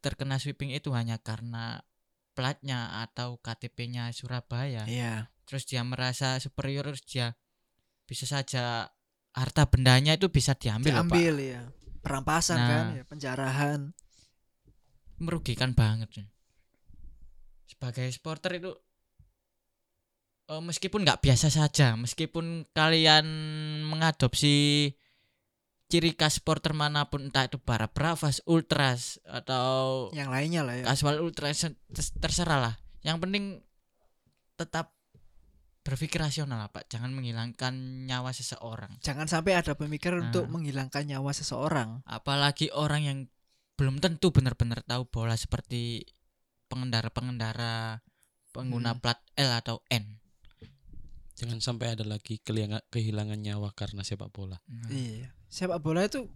terkena sweeping itu hanya karena platnya atau KTP-nya Surabaya. iya Terus dia merasa superior terus dia bisa saja harta bendanya itu bisa diambil, loh, Pak. diambil ya perampasan Nah. kan ya penjarahan Merugikan banget. sih. Sebagai supporter itu eh, meskipun nggak biasa saja, meskipun kalian mengadopsi ciri khas supporter mana pun entah itu para bravas, ultras atau yang lainnya lah ya casual ultra se- tes- terserah lah yang penting tetap berpikir rasional lah, pak jangan menghilangkan nyawa seseorang jangan sampai ada pemikiran Nah. untuk menghilangkan nyawa seseorang apalagi orang yang belum tentu benar-benar tahu bola seperti pengendara-pengendara pengguna Hmm. plat L atau N Jangan sampai ada lagi kehilangan, nyawa karena sepak bola. Nah, iya sepak bola itu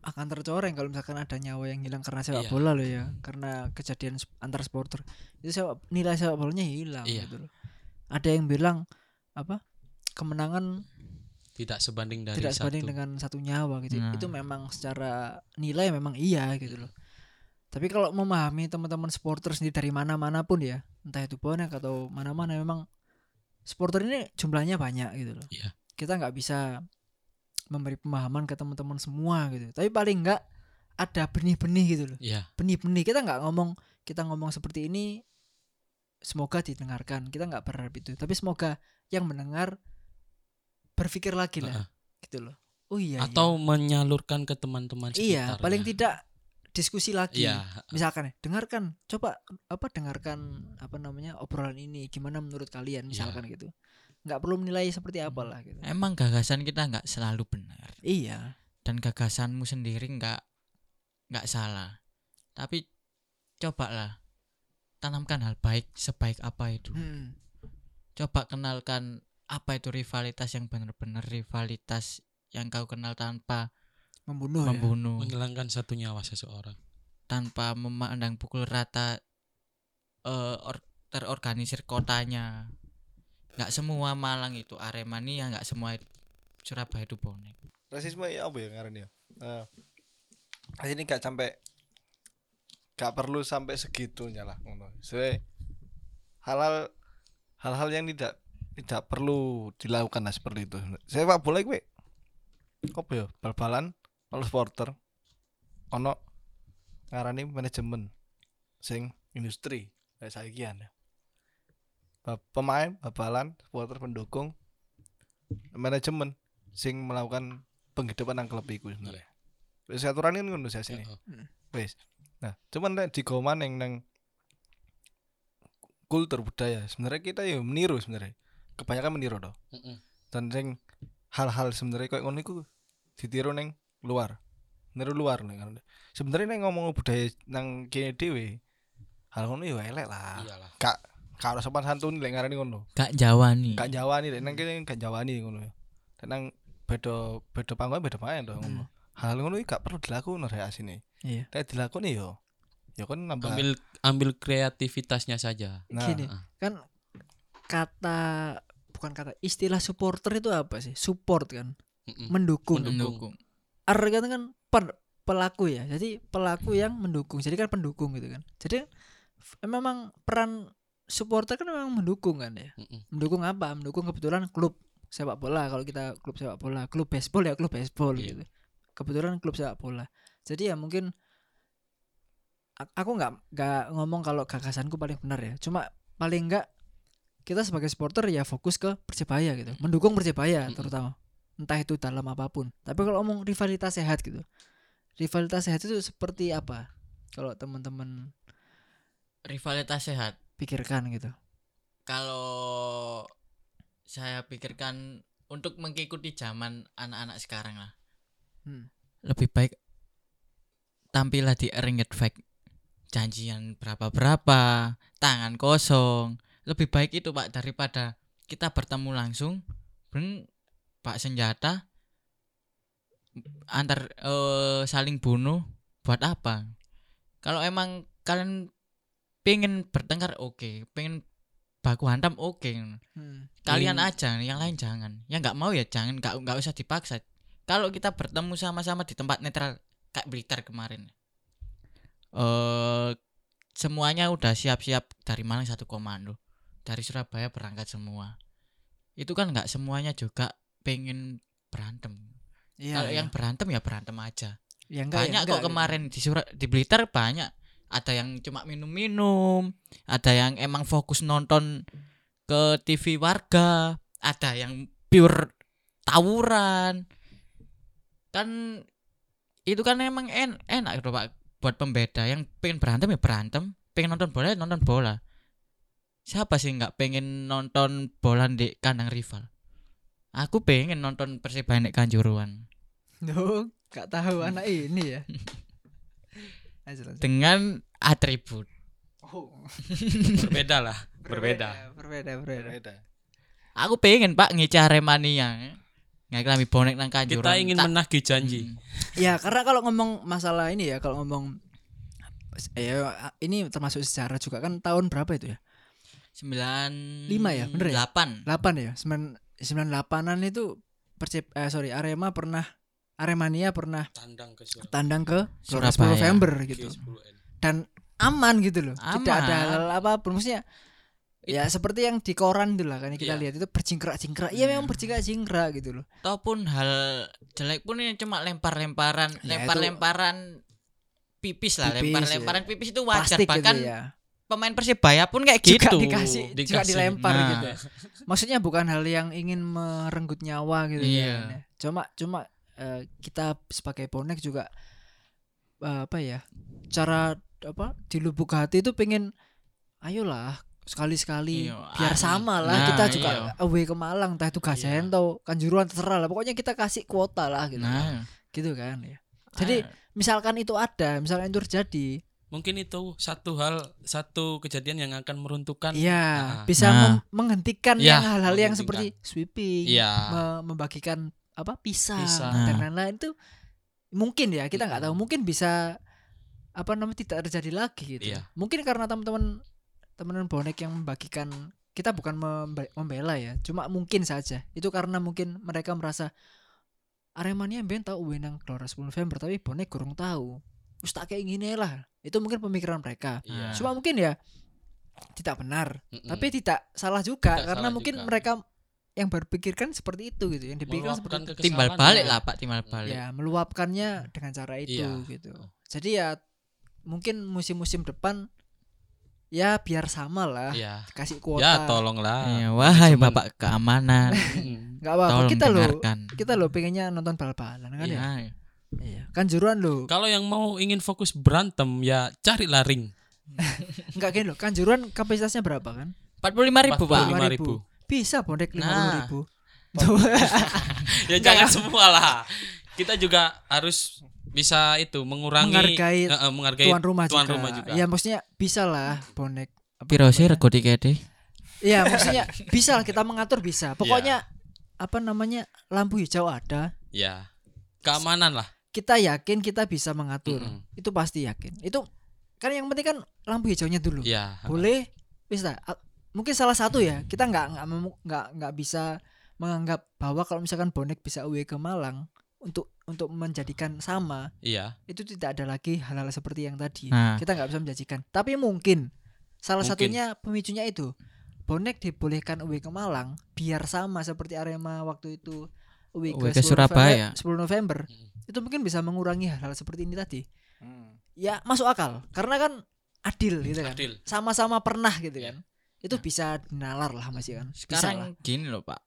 akan tercoreng kalau misalkan ada nyawa yang hilang karena sepak Iya. bola loh ya karena kejadian antar supporter itu sepak, nilai sepak bolanya hilang Iya. gitu loh ada yang bilang apa kemenangan tidak sebanding dari tidak satu. sebanding dengan satu nyawa gitu Nah. itu memang secara nilai memang iya gitu loh. Tapi kalau memahami teman-teman supporter sendiri dari mana-mana pun ya entah itu bonek atau mana-mana memang supporter ini jumlahnya banyak gitu loh. Iya. kita nggak bisa memberi pemahaman ke teman-teman semua gitu. Tapi paling nggak ada benih-benih gitu loh. Iya, benih-benih kita nggak ngomong kita ngomong seperti ini semoga didengarkan. Kita nggak berharap itu tapi semoga yang mendengar berpikir lagi lah Heeh. gitu loh. Oh iya atau menyalurkan ke teman-teman iya, iya paling tidak diskusi lagi. Iya misalkan ya dengarkan coba apa dengarkan apa namanya obrolan ini gimana menurut kalian Iya. misalkan gitu. Nggak perlu menilai seperti apalah gitu. Emang gagasan kita nggak selalu benar. Iya. Dan gagasanmu sendiri nggak nggak salah. Tapi cobalah tanamkan hal baik sebaik apa itu. Hmm. Coba kenalkan apa itu rivalitas yang benar-benar rivalitas yang kau kenal tanpa membunuh ya membunuh, menghilangkan satu nyawa seseorang tanpa memandang pukul rata eh, or- terorganisir kotanya. Nggak semua Malang itu Aremania, nggak semua Surabaya itu bonek. rasisme ya apa ya ngaran ya Eh, ini gak sampai gak perlu sampai segitunya lah ngono halal hal-hal yang tidak tidak perlu dilakukan lah seperti itu sepak bola gue apa ya bal-balan ono supporter ono ngarani manajemen sing industri kayak saiki ya Ba- pemain bal-balan supporter pendukung manajemen sing melakukan penghidupan nang klub iku sebenarnya. Wis aturan kan ngono sih sini. Wis. Nah, cuman nek digoman yang nang kultur budaya sebenarnya kita ya meniru sebenarnya. Kebanyakan meniru toh. Heeh. Dan sing hal-hal sebenarnya kayak ngono iku ditiru neng luar. Niru luar nih kan. Sebenarnya neng ngomong budaya nang kene dhewe hal ngono ya elek lah. iyalah Kak karo sopan santun lek ngarani ngono. Gak Jawa nih. Gak Jawa nih, nang kene gak Jawa nih ngono ya. Nang beda beda panggon beda main toh ngono. Hal ngono iki gak perlu dilakukan rek asine. Iya. Nek dilakoni yo. Ya kan nambah. ambil ambil kreativitasnya saja. Nah, gini Heeh. kan kata bukan kata istilah supporter itu apa sih? Support kan? Heeh. mendukung. Mendukung. R kan kan per- pelaku ya. Jadi pelaku yang mendukung. Jadi kan pendukung gitu kan. Jadi f- memang peran supporter kan memang mendukung kan ya? Heeh. mendukung apa? Mendukung kebetulan klub sepak bola. Kalau kita klub sepak bola klub baseball ya klub baseball Iya. gitu. Kebetulan klub sepak bola jadi ya mungkin aku nggak nggak ngomong kalau gagasanku paling benar ya. Cuma paling nggak kita sebagai supporter ya fokus ke persebaya gitu. Mendukung persebaya terutama. Entah itu dalam apa pun. Tapi kalau ngomong rivalitas sehat gitu. Rivalitas sehat itu seperti apa? Kalau teman-teman Rivalitas sehat. pikirkan gitu. Kalau saya pikirkan untuk mengikuti zaman anak-anak sekarang lah. Hmm. Lebih baik tampillah di ringgit fake. Janjian berapa-berapa, tangan kosong. Lebih baik itu Pak daripada kita bertemu langsung, ben Pak senjata antar eh, saling bunuh buat apa? Kalau emang kalian pengen bertengkar oke, pengen baku hantam oke. Hmm. Kalian aja, yang lain jangan. Yang nggak mau ya jangan, nggak nggak usah dipaksa. Kalau kita bertemu sama-sama di tempat netral kayak Blitar kemarin, eh semuanya udah siap-siap dari Malang satu komando, dari Surabaya berangkat semua. Itu kan nggak semuanya juga pengen berantem. Iya, Kalau iya. yang berantem ya berantem aja. Ya enggak, ya banyak enggak kok gitu. kemarin di Sura- di Blitar banyak. Ada yang cuma minum-minum, ada yang emang fokus nonton ke TV warga, ada yang pure tawuran. Kan itu kan emang en enak gitu, Pak buat pembeda yang pengen berantem ya berantem, pengen nonton bola ya nonton bola. Siapa sih nggak pengen nonton bola di kandang rival? Aku pengen nonton Persibaya di Kanjuruan. Duh, gak tahu anak ini ya. [LAUGHS] Dengan atribut. Oh, berbeda lah berbeda berbeda, berbeda. beda. Aku pengen Pak ngeca Aremania. Nggak klambi bonek nang kanjuran Kita ingin tak- menagih janji. Hmm. Ya karena kalau ngomong masalah ini ya kalau ngomong ya ini termasuk sejarah juga kan tahun berapa itu ya? sembilan Lima ya, bener ya? delapan 8 ya? 9 98-an itu Persib eh sorry Arema pernah Aremania pernah Tandang ke Surabaya. tandang ke Gelora 10 Surabaya. November gitu. G10N. Dan aman gitu loh. Tidak ada Aman. hal apa pun maksudnya Ya seperti yang di koran itu lah kan kita Iya. lihat itu berjingkrak-jingkrak. Iya memang Hmm. berjingkrak-jingkrak gitu loh. ataupun hal jelek pun ini cuma lempar-lemparan Ya, lempar-lemparan pipis lah lempar-lemparan ya. pipis itu wajar Plastik bahkan gitu ya. pemain persebaya pun kayak Juga gitu dikasih, juga Dikasih. dilempar Nah. gitu. Maksudnya bukan hal yang ingin merenggut nyawa gitu Iya. kan. ya. Cuma cuma eh, kita sebagai bonek juga eh, apa ya? Cara apa di lubuk hati itu pengen ayolah sekali-sekali Iya, biar ah, sama lah nah, kita juga iya. away ke Malang entah itu Gazain atau Kanjuruhan terserah lah pokoknya kita kasih kuota lah gitu nah gitu kan ya jadi ah, misalkan itu ada misalkan itu terjadi Mungkin itu satu hal, satu kejadian yang akan meruntuhkan. Iya, Nah. bisa Nah. menghentikan Iya, yang hal-hal yang seperti sweeping, Iya. me- membagikan apa pisang, Pisang. dan Nah. lain-lain itu mungkin ya kita nggak tahu Mm-mm. mungkin bisa apa namanya tidak terjadi lagi gitu. Iya. Mungkin karena teman-teman teman-teman bonek yang membagikan kita bukan membe- membela ya, cuma mungkin saja itu karena mungkin mereka merasa Aremania ben tahu wenang Gelora 10 November tapi bonek kurang tahu. Terus tak kayak gini lah. Itu mungkin pemikiran mereka. Iya. Cuma mungkin ya tidak benar, Mm-mm. tapi tidak salah juga Tidak karena salah mungkin juga. mereka yang berpikirkan seperti itu gitu, yang dipikirkan seperti itu. timbal kekesalan balik ya. lah pak timbal balik Ya, meluapkannya dengan cara itu Iya. gitu. Jadi ya mungkin musim-musim depan ya biar sama lah, Iya. kasih kuota. Ya tolonglah. Iya, wahai Cuman- bapak keamanan. [LAUGHS] Nggak apa-apa tolong kita dengarkan Kita loh pengennya nonton bal-balan kan ya. Iya. Iya. Kan juruan loh. Kalau yang mau ingin fokus berantem ya carilah ring. [LAUGHS] Enggak gini loh. Kan juruan kapasitasnya berapa kan? empat puluh lima ribu pak 45.000. Bisa bonek lima Nah. ribu. [LAUGHS] Ya jangan semua lah. Kita juga harus bisa itu mengurangi Menghargai eh, menghargai tuan rumah tuan juga. rumah juga. Ya maksudnya bisa lah bonek. apa piro sih namanya? rego tiketnya Iya maksudnya bisa lah kita mengatur bisa. Pokoknya apa namanya lampu hijau ada. Ya. Keamanan lah. Kita yakin kita bisa mengatur. Mm-mm. Itu pasti yakin. Itu kan yang penting kan lampu hijaunya dulu. Ya. Boleh bisa. Mungkin salah satu ya kita nggak nggak nggak nggak bisa menganggap bahwa kalau misalkan bonek bisa away ke Malang untuk untuk menjadikan sama Iya. itu tidak ada lagi hal-hal seperti yang tadi. Nah. Kita nggak bisa menjanjikan. Tapi mungkin salah Mungkin. satunya pemicunya itu bonek dibolehkan away ke Malang biar sama seperti Arema waktu itu Away ke, ke 10 Surabaya. November, 10 November. Itu mungkin bisa mengurangi hal-hal seperti ini tadi. Hmm. Ya masuk akal karena kan adil gitu kan. Adil. Sama-sama pernah gitu Iya. kan. Itu bisa dinalar lah masih kan. Bisa lah. sekarang gini loh pak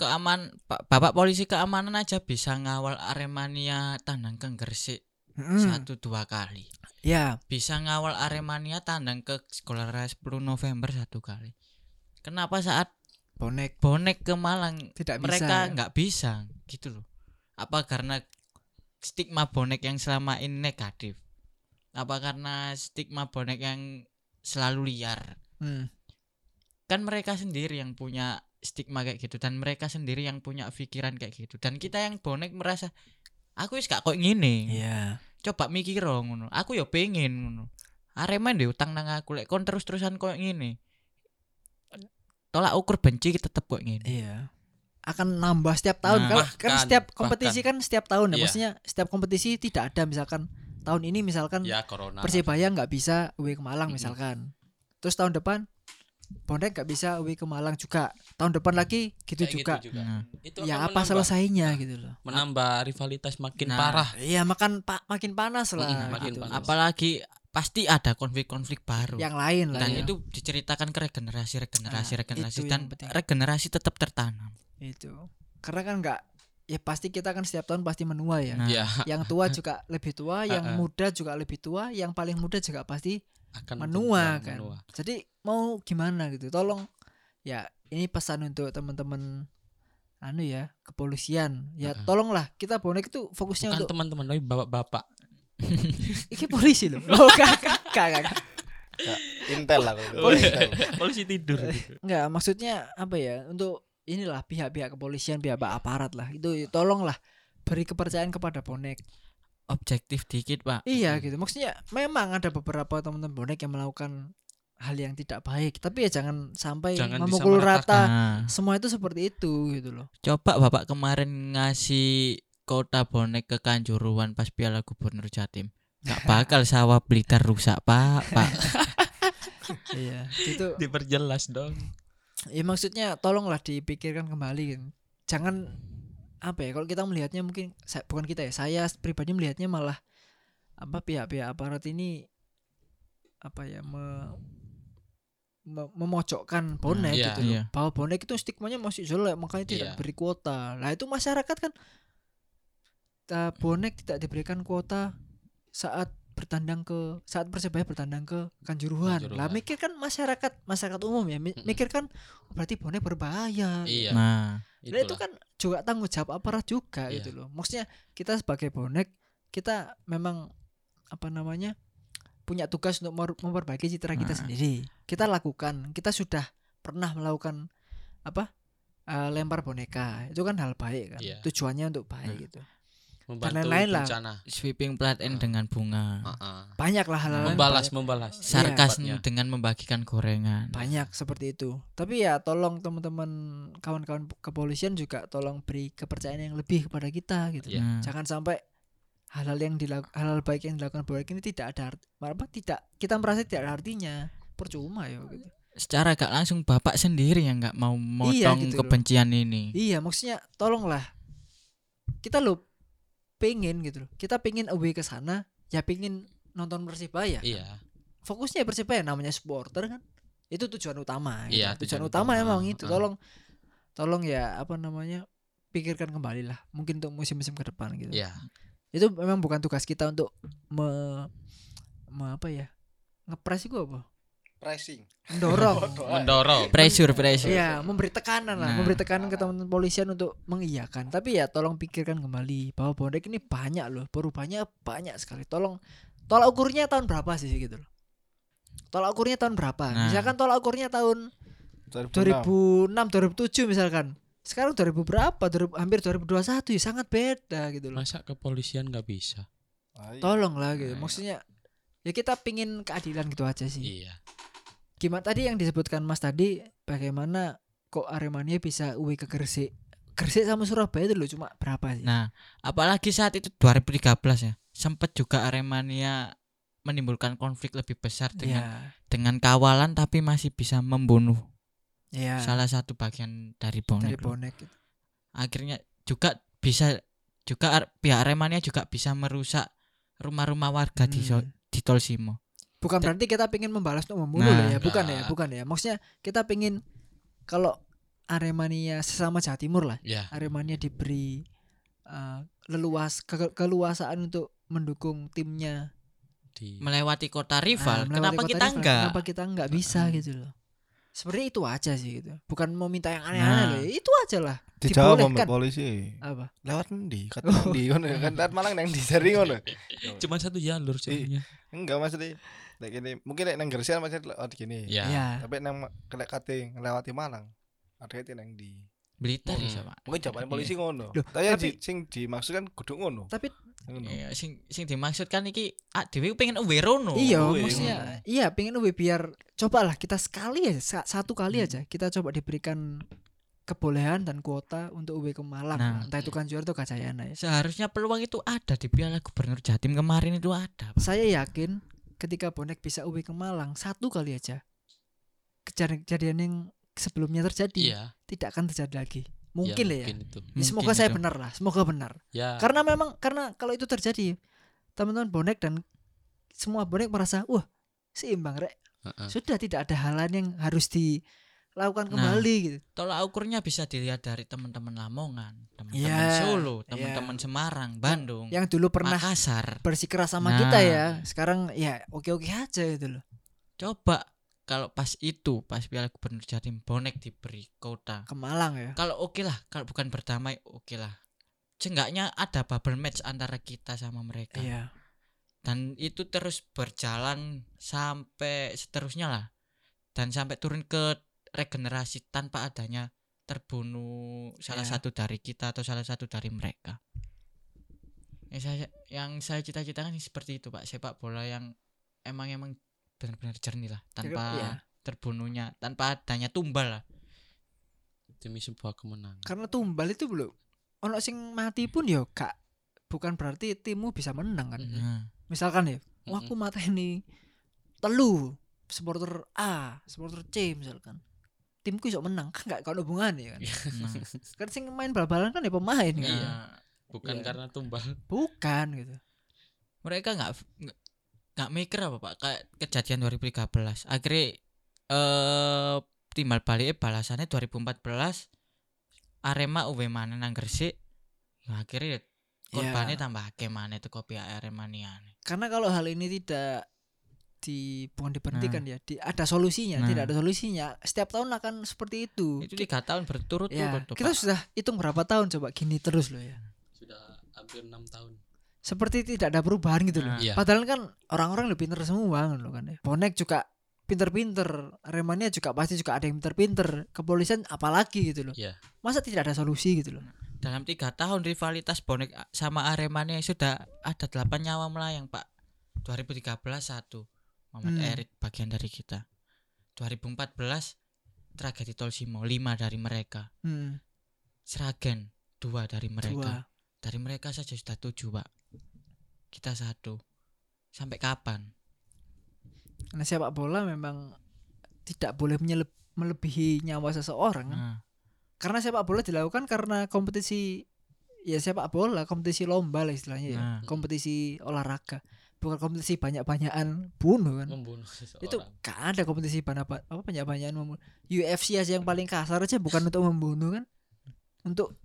keaman pak bapak polisi keamanan aja bisa ngawal Aremania tandang ke Gresik Mm-mm. satu dua kali. Ya, bisa ngawal Aremania tandang ke Gelora 10 November satu kali. Kenapa saat bonek. bonek ke Malang tidak mereka bisa. nggak bisa? Gitu loh. Apa karena stigma bonek yang selama ini negatif? Apa karena stigma bonek yang selalu liar? Hmm. kan mereka sendiri yang punya stigma kayak gitu dan mereka sendiri yang punya pikiran kayak gitu dan kita yang bonek merasa aku wis gak kok ngene Iya. coba mikir ngono aku ya pengen ngono Arema ndek utang nang aku lek kon terus-terusan koyo ngene tolak ukur benci tetep kok ngene Iya. Akan nambah setiap tahun Nah, kan, kan bahkan- setiap kompetisi kan setiap tahun ya. Iya. Maksudnya setiap kompetisi tidak ada misalkan tahun ini misalkan Ya corona. Persibaya nggak bisa away ke Malang Mm-mm. misalkan. Terus tahun depan Bonek nggak bisa away ke Malang juga. Tahun depan lagi gitu Kayak juga. gitu juga. Nah, Itu Ya apa menambah- selesainya gitu loh. menambah rivalitas makin Nah, parah. Iya makan pak makin panas lah. Makin gitu. panas. apalagi pasti ada konflik-konflik baru Yang lain lah. dan ya. itu diceritakan ke regenerasi regenerasi Nah, regenerasi dan regenerasi tetap tertanam itu. Karena kan nggak ya pasti kita kan setiap tahun pasti menua ya. Nah. Ya yang tua [LAUGHS] juga lebih tua, yang muda juga lebih tua, yang paling muda juga pasti akan menua kan. menua. Jadi mau gimana gitu? Tolong ya ini pesan untuk teman-teman anu ya kepolisian ya Heeh. tolonglah kita bonek itu fokusnya Bukan untuk teman-teman tapi bapak-bapak. [LAUGHS] ini polisi loh oh gak, gak. Intel lah. [LAUGHS] Intel. Polisi tidur gitu. Nggak, maksudnya apa ya untuk inilah pihak-pihak kepolisian pihak aparat lah itu tolonglah beri kepercayaan kepada bonek objektif dikit pak iya gitu maksudnya memang ada beberapa teman-teman bonek yang melakukan hal yang tidak baik. Tapi ya jangan sampai Jangan memukul rata. Nah, semua itu seperti itu gitu loh. Coba bapak kemarin ngasih kota bonek ke Kanjuruhan pas Piala Gubernur Jatim. Nggak [LAUGHS] bakal sawah Blitar rusak pak. Pak. [LAUGHS] Iya itu Diperjelas dong. ya maksudnya tolonglah dipikirkan kembali gitu. jangan apa ya kalau kita melihatnya mungkin saya, bukan kita ya saya pribadi melihatnya malah apa pihak-pihak aparat ini apa ya me- memojokkan bonek iya. gitu loh. Iya. bahwa bonek itu stigmanya masih jelek makanya tidak Iya. beri kuota lah itu masyarakat kan eh, bonek tidak diberikan kuota saat bertandang ke saat persebaya bertandang ke kanjuruhan, lah mikir kan masyarakat masyarakat umum ya mi- Mm-mm. mikir kan oh, berarti bonek berbahaya Iya. nah Lah itu itulah. kan juga tanggung jawab aparat juga Iya. gitu loh. Maksudnya kita sebagai bonek kita memang apa namanya punya tugas untuk memperbaiki citra kita Nah. sendiri. Kita lakukan. Kita sudah pernah melakukan apa? eh, lempar boneka. Itu kan hal baik kan. Iya. Tujuannya untuk baik Nah. gitu. Membantu lain-lain lah. bencana. sweeping plat N Ah. dengan bunga Heeh. Banyak lah hal-hal Membalas, banyak, membalas. sarkas Tepatnya. dengan membagikan gorengan banyak seperti itu. Tapi ya tolong teman-teman kawan-kawan kepolisian juga tolong beri kepercayaan yang lebih kepada kita gitu. Iya. Nah, jangan sampai hal-hal yang dilakukan hal baik yang dilakukan baik ini tidak ada arti, apa tidak kita merasa tidak ada artinya percuma ya gitu. secara gak langsung bapak sendiri yang nggak mau motong gitu loh. kebencian ini iya maksudnya tolonglah kita lo pengen gitu loh kita pengen away ke sana ya pengen nonton persibaya Iya. fokusnya persibaya namanya supporter kan itu tujuan utama gitu. Iya, tujuan, tujuan utama, utama. emang itu tolong tolong ya apa namanya pikirkan kembali lah mungkin untuk musim-musim ke depan gitu Iya. Itu memang bukan tugas kita untuk me, me- apa ya ngepres itu apa pricing mendorong [LAUGHS] Mendorong. pressure pressure Iya, memberi tekanan lah, Nah. memberi tekanan ke teman-teman polisian untuk mengiyakan. Tapi ya tolong pikirkan kembali bahwa bonek ini banyak loh, perubahannya banyak sekali. Tolong tolak ukurnya tahun berapa sih gitu loh. Tolak ukurnya tahun berapa? Nah. Misalkan tolak ukurnya tahun 2006 2006, 2007 misalkan. Sekarang 2000 berapa? 2000, hampir 2021 ya sangat beda gitu loh. Masa kepolisian nggak bisa? Ah, iya. Tolong lah gitu. Nah, Maksudnya ya kita pingin keadilan gitu aja sih. Iya. Gimana tadi yang disebutkan Mas tadi bagaimana kok Aremania bisa uwi ke Gresik? Gresik sama Surabaya itu loh cuma berapa sih? nah apalagi saat itu 2013 ya sempat juga Aremania menimbulkan konflik lebih besar dengan Iya. dengan kawalan tapi masih bisa membunuh Iya. salah satu bagian dari dari bonek loh. bonek. gitu. akhirnya juga bisa juga pihak Aremania juga bisa merusak rumah-rumah warga di so- Hmm. di Tol Simo Bukan Da- berarti kita pengen membalas untuk membunuh Nah. loh ya, bukan ya, Nah. bukan ya. Maksudnya kita pengen kalau Aremania sesama Jawa Timur lah, Iya. Aremania diberi uh, leluas ke- keluasaan untuk mendukung timnya. Di melewati kota rival melewati kenapa kota kita rival. enggak Kenapa kita enggak bisa Mm-mm. gitu loh. Sebenarnya itu aja sih gitu. Bukan mau minta yang aneh-aneh Nah. loh. ya. Itu aja lah. dijawab sama polisi Apa? lewat endi kata endi ngono kan lewat Malang nang di seri ngono Cuma satu jalur soalnya. enggak maksudnya Nek gini, mungkin nek nang Gresik masih lewat gini. Ya. Ya. Tapi nang kena kate ngelewati Malang. Ada itu nang di. Blitar Hmm. ya Pak Mungkin jawaban polisi ngono. Loh, Tapi, yang tapi- di, sing dimaksud kan kudu ngono. Tapi Ngono. Iya, sing sing dimaksudkan iki ah dhewe pengen Werono. iya Wih, maksudnya iya pengen lebih biar cobalah kita sekali aja sa- satu kali Hmm. aja kita coba diberikan kebolehan dan kuota untuk UB ke Malang Nah. entah itu Kanjuruhan atau Gajayana ya Seharusnya peluang itu ada di Piala Gubernur Jatim kemarin itu ada. Pak. saya yakin ketika bonek bisa UB ke Malang satu kali aja kejadian kejadian yang sebelumnya terjadi Iya. tidak akan terjadi lagi mungkin lah ya mungkin itu. Ya, semoga Mungkin saya itu. benar lah semoga benar Ya. karena memang karena kalau itu terjadi teman-teman bonek dan semua bonek merasa wah seimbang rek Heeh. sudah tidak ada hal lain yang harus dilakukan Nah. kembali gitu Tolak ukurnya bisa dilihat dari teman-teman Lamongan, teman-teman Iya, Solo, iya. teman-teman Semarang, Bandung, yang dulu pernah Makassar. bersikeras sama Nah. kita ya sekarang ya oke-oke aja gitu loh Coba kalau pas itu pas Piala Gubernur Jatim bonek diberi kota. ke Malang ya Kalau oke lah, kalau bukan berdamai oke lah. Seenggaknya ada bubble match antara kita sama mereka. iya Dan itu terus berjalan sampai seterusnya lah. Dan sampai turun ke regenerasi tanpa adanya terbunuh salah Ya. satu dari kita atau salah satu dari mereka. Yang saya yang saya cita-citakan seperti itu pak sepak bola yang emang emang benar-benar jernih lah tanpa ya. terbunuhnya tanpa adanya tumbal lah. demi sebuah kemenangan. Karena tumbal itu belum ono sing mati pun ya gak bukan berarti timmu bisa menang kan. Nah, misalkan ya wah aku mata ini telu supporter A supporter C misalkan. Timku iso menang kan gak ada hubungan ya kan nah, [LAUGHS] kan sing main bal-balan kan ya pemain kan. Nah, bukan Iya. karena tumbal. Bukan gitu. Mereka nggak nggak- nggak mikir apa pak. Kayak kejadian 2013 akhirnya eh timbal balik balasannya 2014 Arema uwe mana nang Gresik. Ya, akhirnya korbannya Ya. tambah akeh mana itu kopi Arema nih karena kalau hal ini tidak di bukan diberhentikan ya di, ada solusinya Nah. tidak ada solusinya. Setiap tahun akan seperti itu, itu tiga tahun berturut-turut ya tuh, kita Pak. sudah hitung berapa tahun coba gini terus loh ya. Sudah hampir enam tahun seperti tidak ada perubahan gitu loh. Nah. Iya. padahal kan orang-orang lebih pinter semua loh kan ya. Bonek juga pinter-pinter Aremania juga pasti juga ada yang pinter-pinter kepolisian apalagi gitu loh. Iya. masa tidak ada solusi gitu loh? Dalam tiga tahun rivalitas bonek sama Aremania sudah ada delapan nyawa melayang pak. 2013 satu Muhammad Hmm. Erik bagian dari kita. 2014 tragedi Tolsimo lima dari mereka. Hmm, Seragen dua dari mereka. Dua. Dari mereka saja sudah tujuh pak kita satu. Sampai kapan? Karena sepak bola memang tidak boleh melebihi nyawa seseorang nah, karena sepak bola dilakukan karena kompetisi ya sepak bola kompetisi lomba lah istilahnya ya. Nah. kompetisi olahraga. Bukan kompetisi banyak-banyakan bunuh kan? Membunuh seseorang. Itu gak ada kompetisi banyak apa banyak-banyakan membunuh. UFC aja yang paling kasar aja bukan untuk membunuh kan? Untuk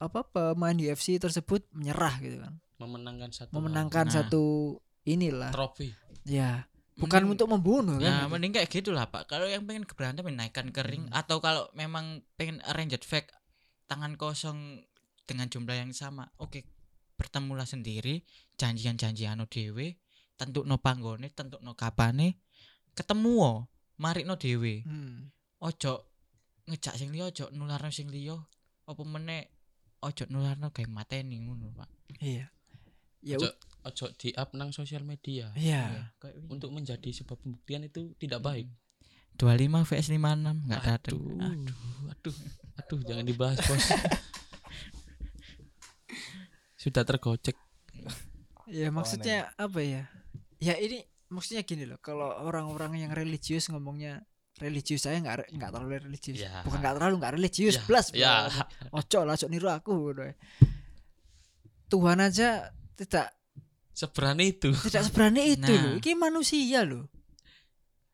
apa pemain UFC tersebut menyerah gitu kan memenangkan satu memenangkan Nah. satu inilah. Trofi. Ya bukan Mending- untuk membunuh ya kan? mending kayak gitulah pak. Kalau yang pengen berantem naikkan ke ring. Hmm. atau kalau memang pengen arranged fight tangan kosong dengan jumlah yang sama oke bertemulah sendiri janjian-janjian no dewe tentu no panggone tentu no kapane ketemu wo mari no dewe Hmm. ojo ngejak sing liya ojo nularno sing liya apa meneh ojo nularno kayak mateni ngono pak. Iya ya Ojo. ojo di up nang sosial media iya kayak wingi. untuk menjadi sebuah pembuktian itu tidak baik 25 vs 56 enggak ada aduh aduh aduh jangan dibahas bos [LAUGHS] sudah tergocek Ya maksudnya apa ya? Ya ini maksudnya gini loh. Kalau orang-orang yang religius ngomongnya religius saya nggak nggak terlalu religius. Ya. Bukan nggak terlalu nggak religius. Ya, Plus. ya. Ojo lah, ojo niru aku. gitu. Tuhan aja tidak seberani itu tidak seberani itu Nah. loh. Ini manusia loh.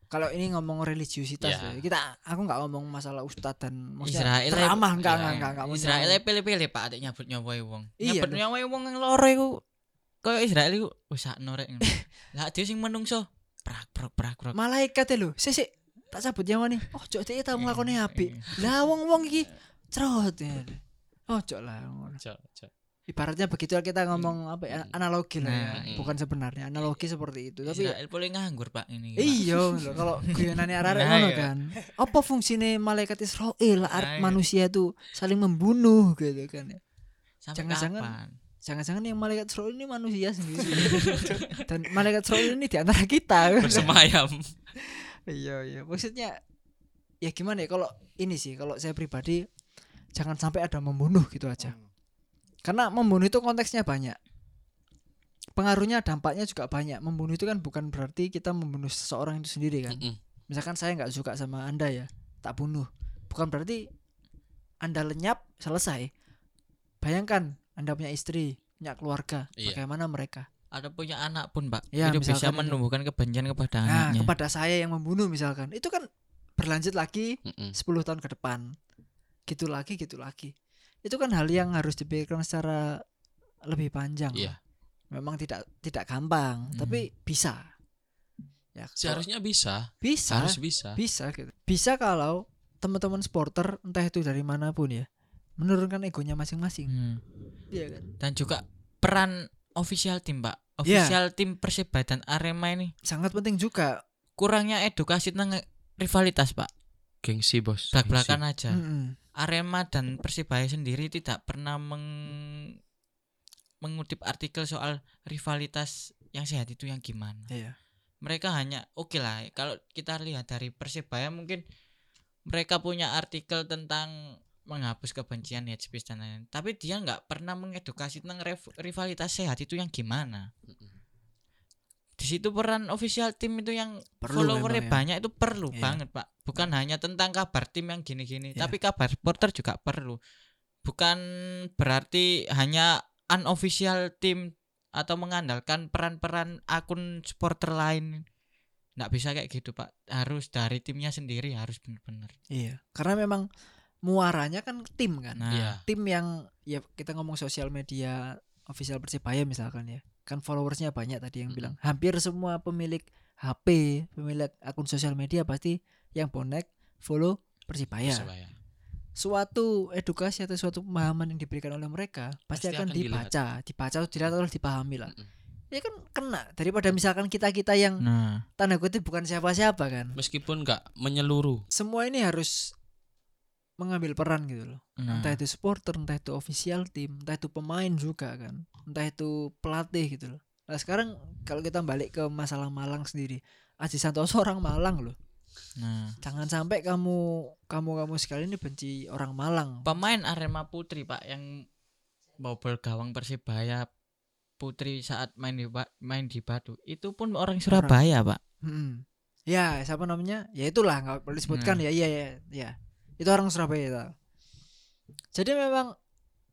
Kalau ini ngomong religiusitas Ya. loh. Kita aku nggak ngomong masalah ustadz dan Israel ceramah enggak ya, enggak enggak enggak Israel pilih-pilih Pak adik nyabut nyawai wong. Iya, nyabut nyawai wong yang loro iku koyo Israel iku wis sakno rek. ngono. [LAUGHS] Lah dhewe sing menungso prak prak prak prak. malaikat lho sik tak sabut nyawa nih oh cok dia tak melakukan apik lah wong wong iki cerot ya oh cok lah ngono. Ojo, ojo. Ibaratnya begitu kita ngomong apa ya analogi lah ya. Nah. bukan sebenarnya analogi seperti itu. Tapi Israel boleh nganggur Pak ini. Iya [LAUGHS] lho kalau guyonane arek Nah, ngono iya. kan. Apa fungsinya malaikat Israel? Nah, iya. manusia itu saling membunuh gitu kan ya. Jangan-jangan- jangan-jangan yang malaikat Israel ini manusia sendiri. [LAUGHS] Dan malaikat Israel ini di antara kita. [LAUGHS] Bersemayam. Iya iya. Maksudnya ya gimana ya kalau ini sih kalau saya pribadi jangan sampai ada membunuh gitu aja. Hmm. Karena membunuh itu konteksnya banyak pengaruhnya dampaknya juga banyak membunuh itu kan bukan berarti kita membunuh seseorang itu sendiri kan Mm-mm. misalkan saya nggak suka sama anda ya tak bunuh bukan berarti anda lenyap selesai bayangkan anda punya istri punya keluarga Iya. bagaimana mereka Ada punya anak pun Pak. Ya, itu bisa misalkan itu. menumbuhkan kebencian kepada nah anaknya. kepada saya yang membunuh misalkan itu kan berlanjut lagi Mm-mm. 10 tahun ke depan gitu lagi gitu lagi itu kan hal yang harus dipikirkan secara lebih panjang Iya. memang tidak tidak gampang Hmm. tapi bisa ya seharusnya bisa bisa harus bisa bisa gitu bisa kalau teman-teman supporter entah itu dari mana pun ya menurunkan egonya masing-masing Hmm. iya kan Dan juga peran official tim Pak. Iya. Official tim Persib dan Arema ini sangat penting juga kurangnya edukasi tentang rivalitas Pak. gengsi bos Belak-belakan aja. Mm-mm. Arema dan Persibaya sendiri tidak pernah meng- mengutip artikel soal rivalitas yang sehat itu yang gimana. Iya. Mereka hanya oke lah kalau kita lihat dari Persibaya mungkin mereka punya artikel tentang menghapus kebencian hate speech dan lain-lain. Tapi dia nggak pernah mengedukasi tentang rivalitas sehat itu yang gimana. Di situ peran official tim itu yang Perlu followernya ya. banyak itu perlu Iya. banget pak bukan hanya tentang kabar tim yang gini-gini Iya. tapi kabar supporter juga perlu bukan berarti hanya unofficial tim atau mengandalkan peran-peran akun supporter lain nggak bisa kayak gitu pak harus dari timnya sendiri harus benar-benar Iya. Karena memang muaranya kan tim kan. nah Iya. Tim yang ya kita ngomong sosial media official Persibaya misalkan ya. Kan followersnya banyak tadi yang Mm-mm. bilang hampir semua pemilik HP, pemilik akun sosial media pasti yang bonek follow Persibaya. Suatu edukasi atau suatu pemahaman yang diberikan oleh mereka pasti, Pasti akan, akan dilihat. dibaca, dibaca atau dilihat atau dipahami lah. Mm-mm. Ya kan kena daripada misalkan kita-kita yang nah tanda kutip bukan siapa-siapa kan. Meskipun nggak menyeluruh. Semua ini harus mengambil peran gitu loh. nah Entah itu supporter, entah itu official tim, entah itu pemain juga kan. Entah itu pelatih gitu loh. Nah, sekarang kalau kita balik ke masalah Malang sendiri. Aji Santoso orang Malang loh. nah Jangan sampai kamu kamu kamu sekali ini benci orang Malang. pemain Arema Putri pak yang bobol gawang Persibaya Putri saat main di main di Batu itu pun orang Surabaya pak Hmm. Ya, siapa namanya? Ya itulah nggak perlu disebutkan ya. Iya ya, ya. Itu orang Surabaya. Jadi memang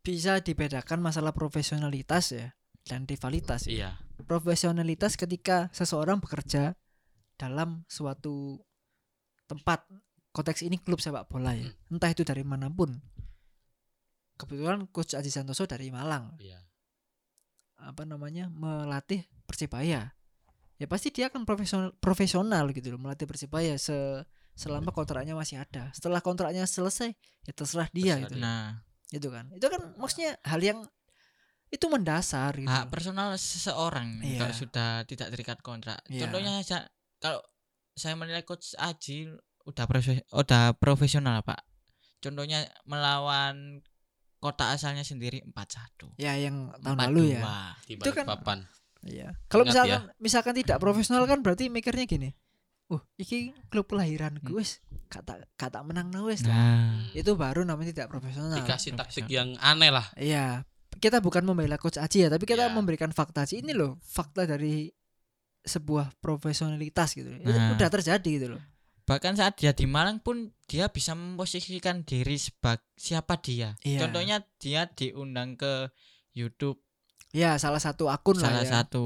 bisa dibedakan masalah profesionalitas ya dan rivalitas. ya. Iya. Profesionalitas ketika seseorang bekerja dalam suatu tempat konteks ini klub sepak bola ya. Entah itu dari mana pun. Kebetulan coach Aji Santoso dari Malang Iya. apa namanya melatih Persibaya ya pasti dia akan profesional profesional gitu loh melatih Persibaya se selama kontraknya masih ada setelah kontraknya selesai ya terserah dia Terserah gitu dia. nah itu kan itu kan maksudnya hal yang itu mendasar gitu hak personal seseorang Iya. kalau sudah tidak terikat kontrak. Iya. Contohnya saja kalau saya menilai coach Aji udah profe- udah profesional Pak. Contohnya melawan kota asalnya sendiri 4-1. ya yang tahun lalu ya 4-2. Di Itu kan-. Iya. Kalau misalkan misalkan tidak profesional kan berarti mikirnya gini. Uh, iki klub kelahiran gue wis kata kata menang nah wis lah." Nah, Itu baru namanya tidak profesional. Dikasih taktik yang aneh lah. Iya. Kita bukan membela coach Aji ya, tapi kita Iya. memberikan fakta aja. Ini loh fakta dari sebuah profesionalitas gitu. Itu Nah. udah terjadi gitu loh. bahkan saat dia di Malang pun dia bisa memposisikan diri sebagai siapa dia. Iya. Contohnya dia diundang ke YouTube Ya, salah satu akun salah lah ya. satu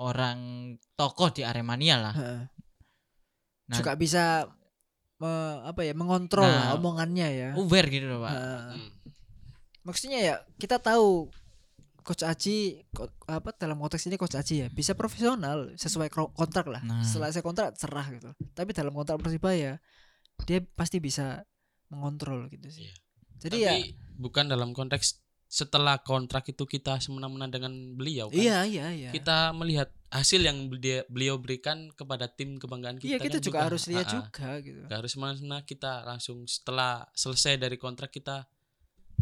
orang tokoh di Aremania lah. Heeh. Nah, Juga bisa me- apa ya mengontrol lah Nah. omongannya ya. aware gitu loh, Pak. Heeh. Hmm. maksudnya ya kita tahu coach Aji ko- apa dalam konteks ini coach Aji ya bisa profesional sesuai kontrak lah. Nah. Setelah saya kontrak cerah gitu. Tapi dalam kontrak Persibaya dia pasti bisa mengontrol gitu sih. Iya. Jadi Tapi ya bukan dalam konteks setelah kontrak itu kita semena-mena dengan beliau kan. iya iya iya. Kita melihat hasil yang beliau, beliau berikan kepada tim kebanggaan kita. Iya kita kan juga, harus lihat juga gitu. Nggak harus semena-mena kita langsung setelah selesai dari kontrak kita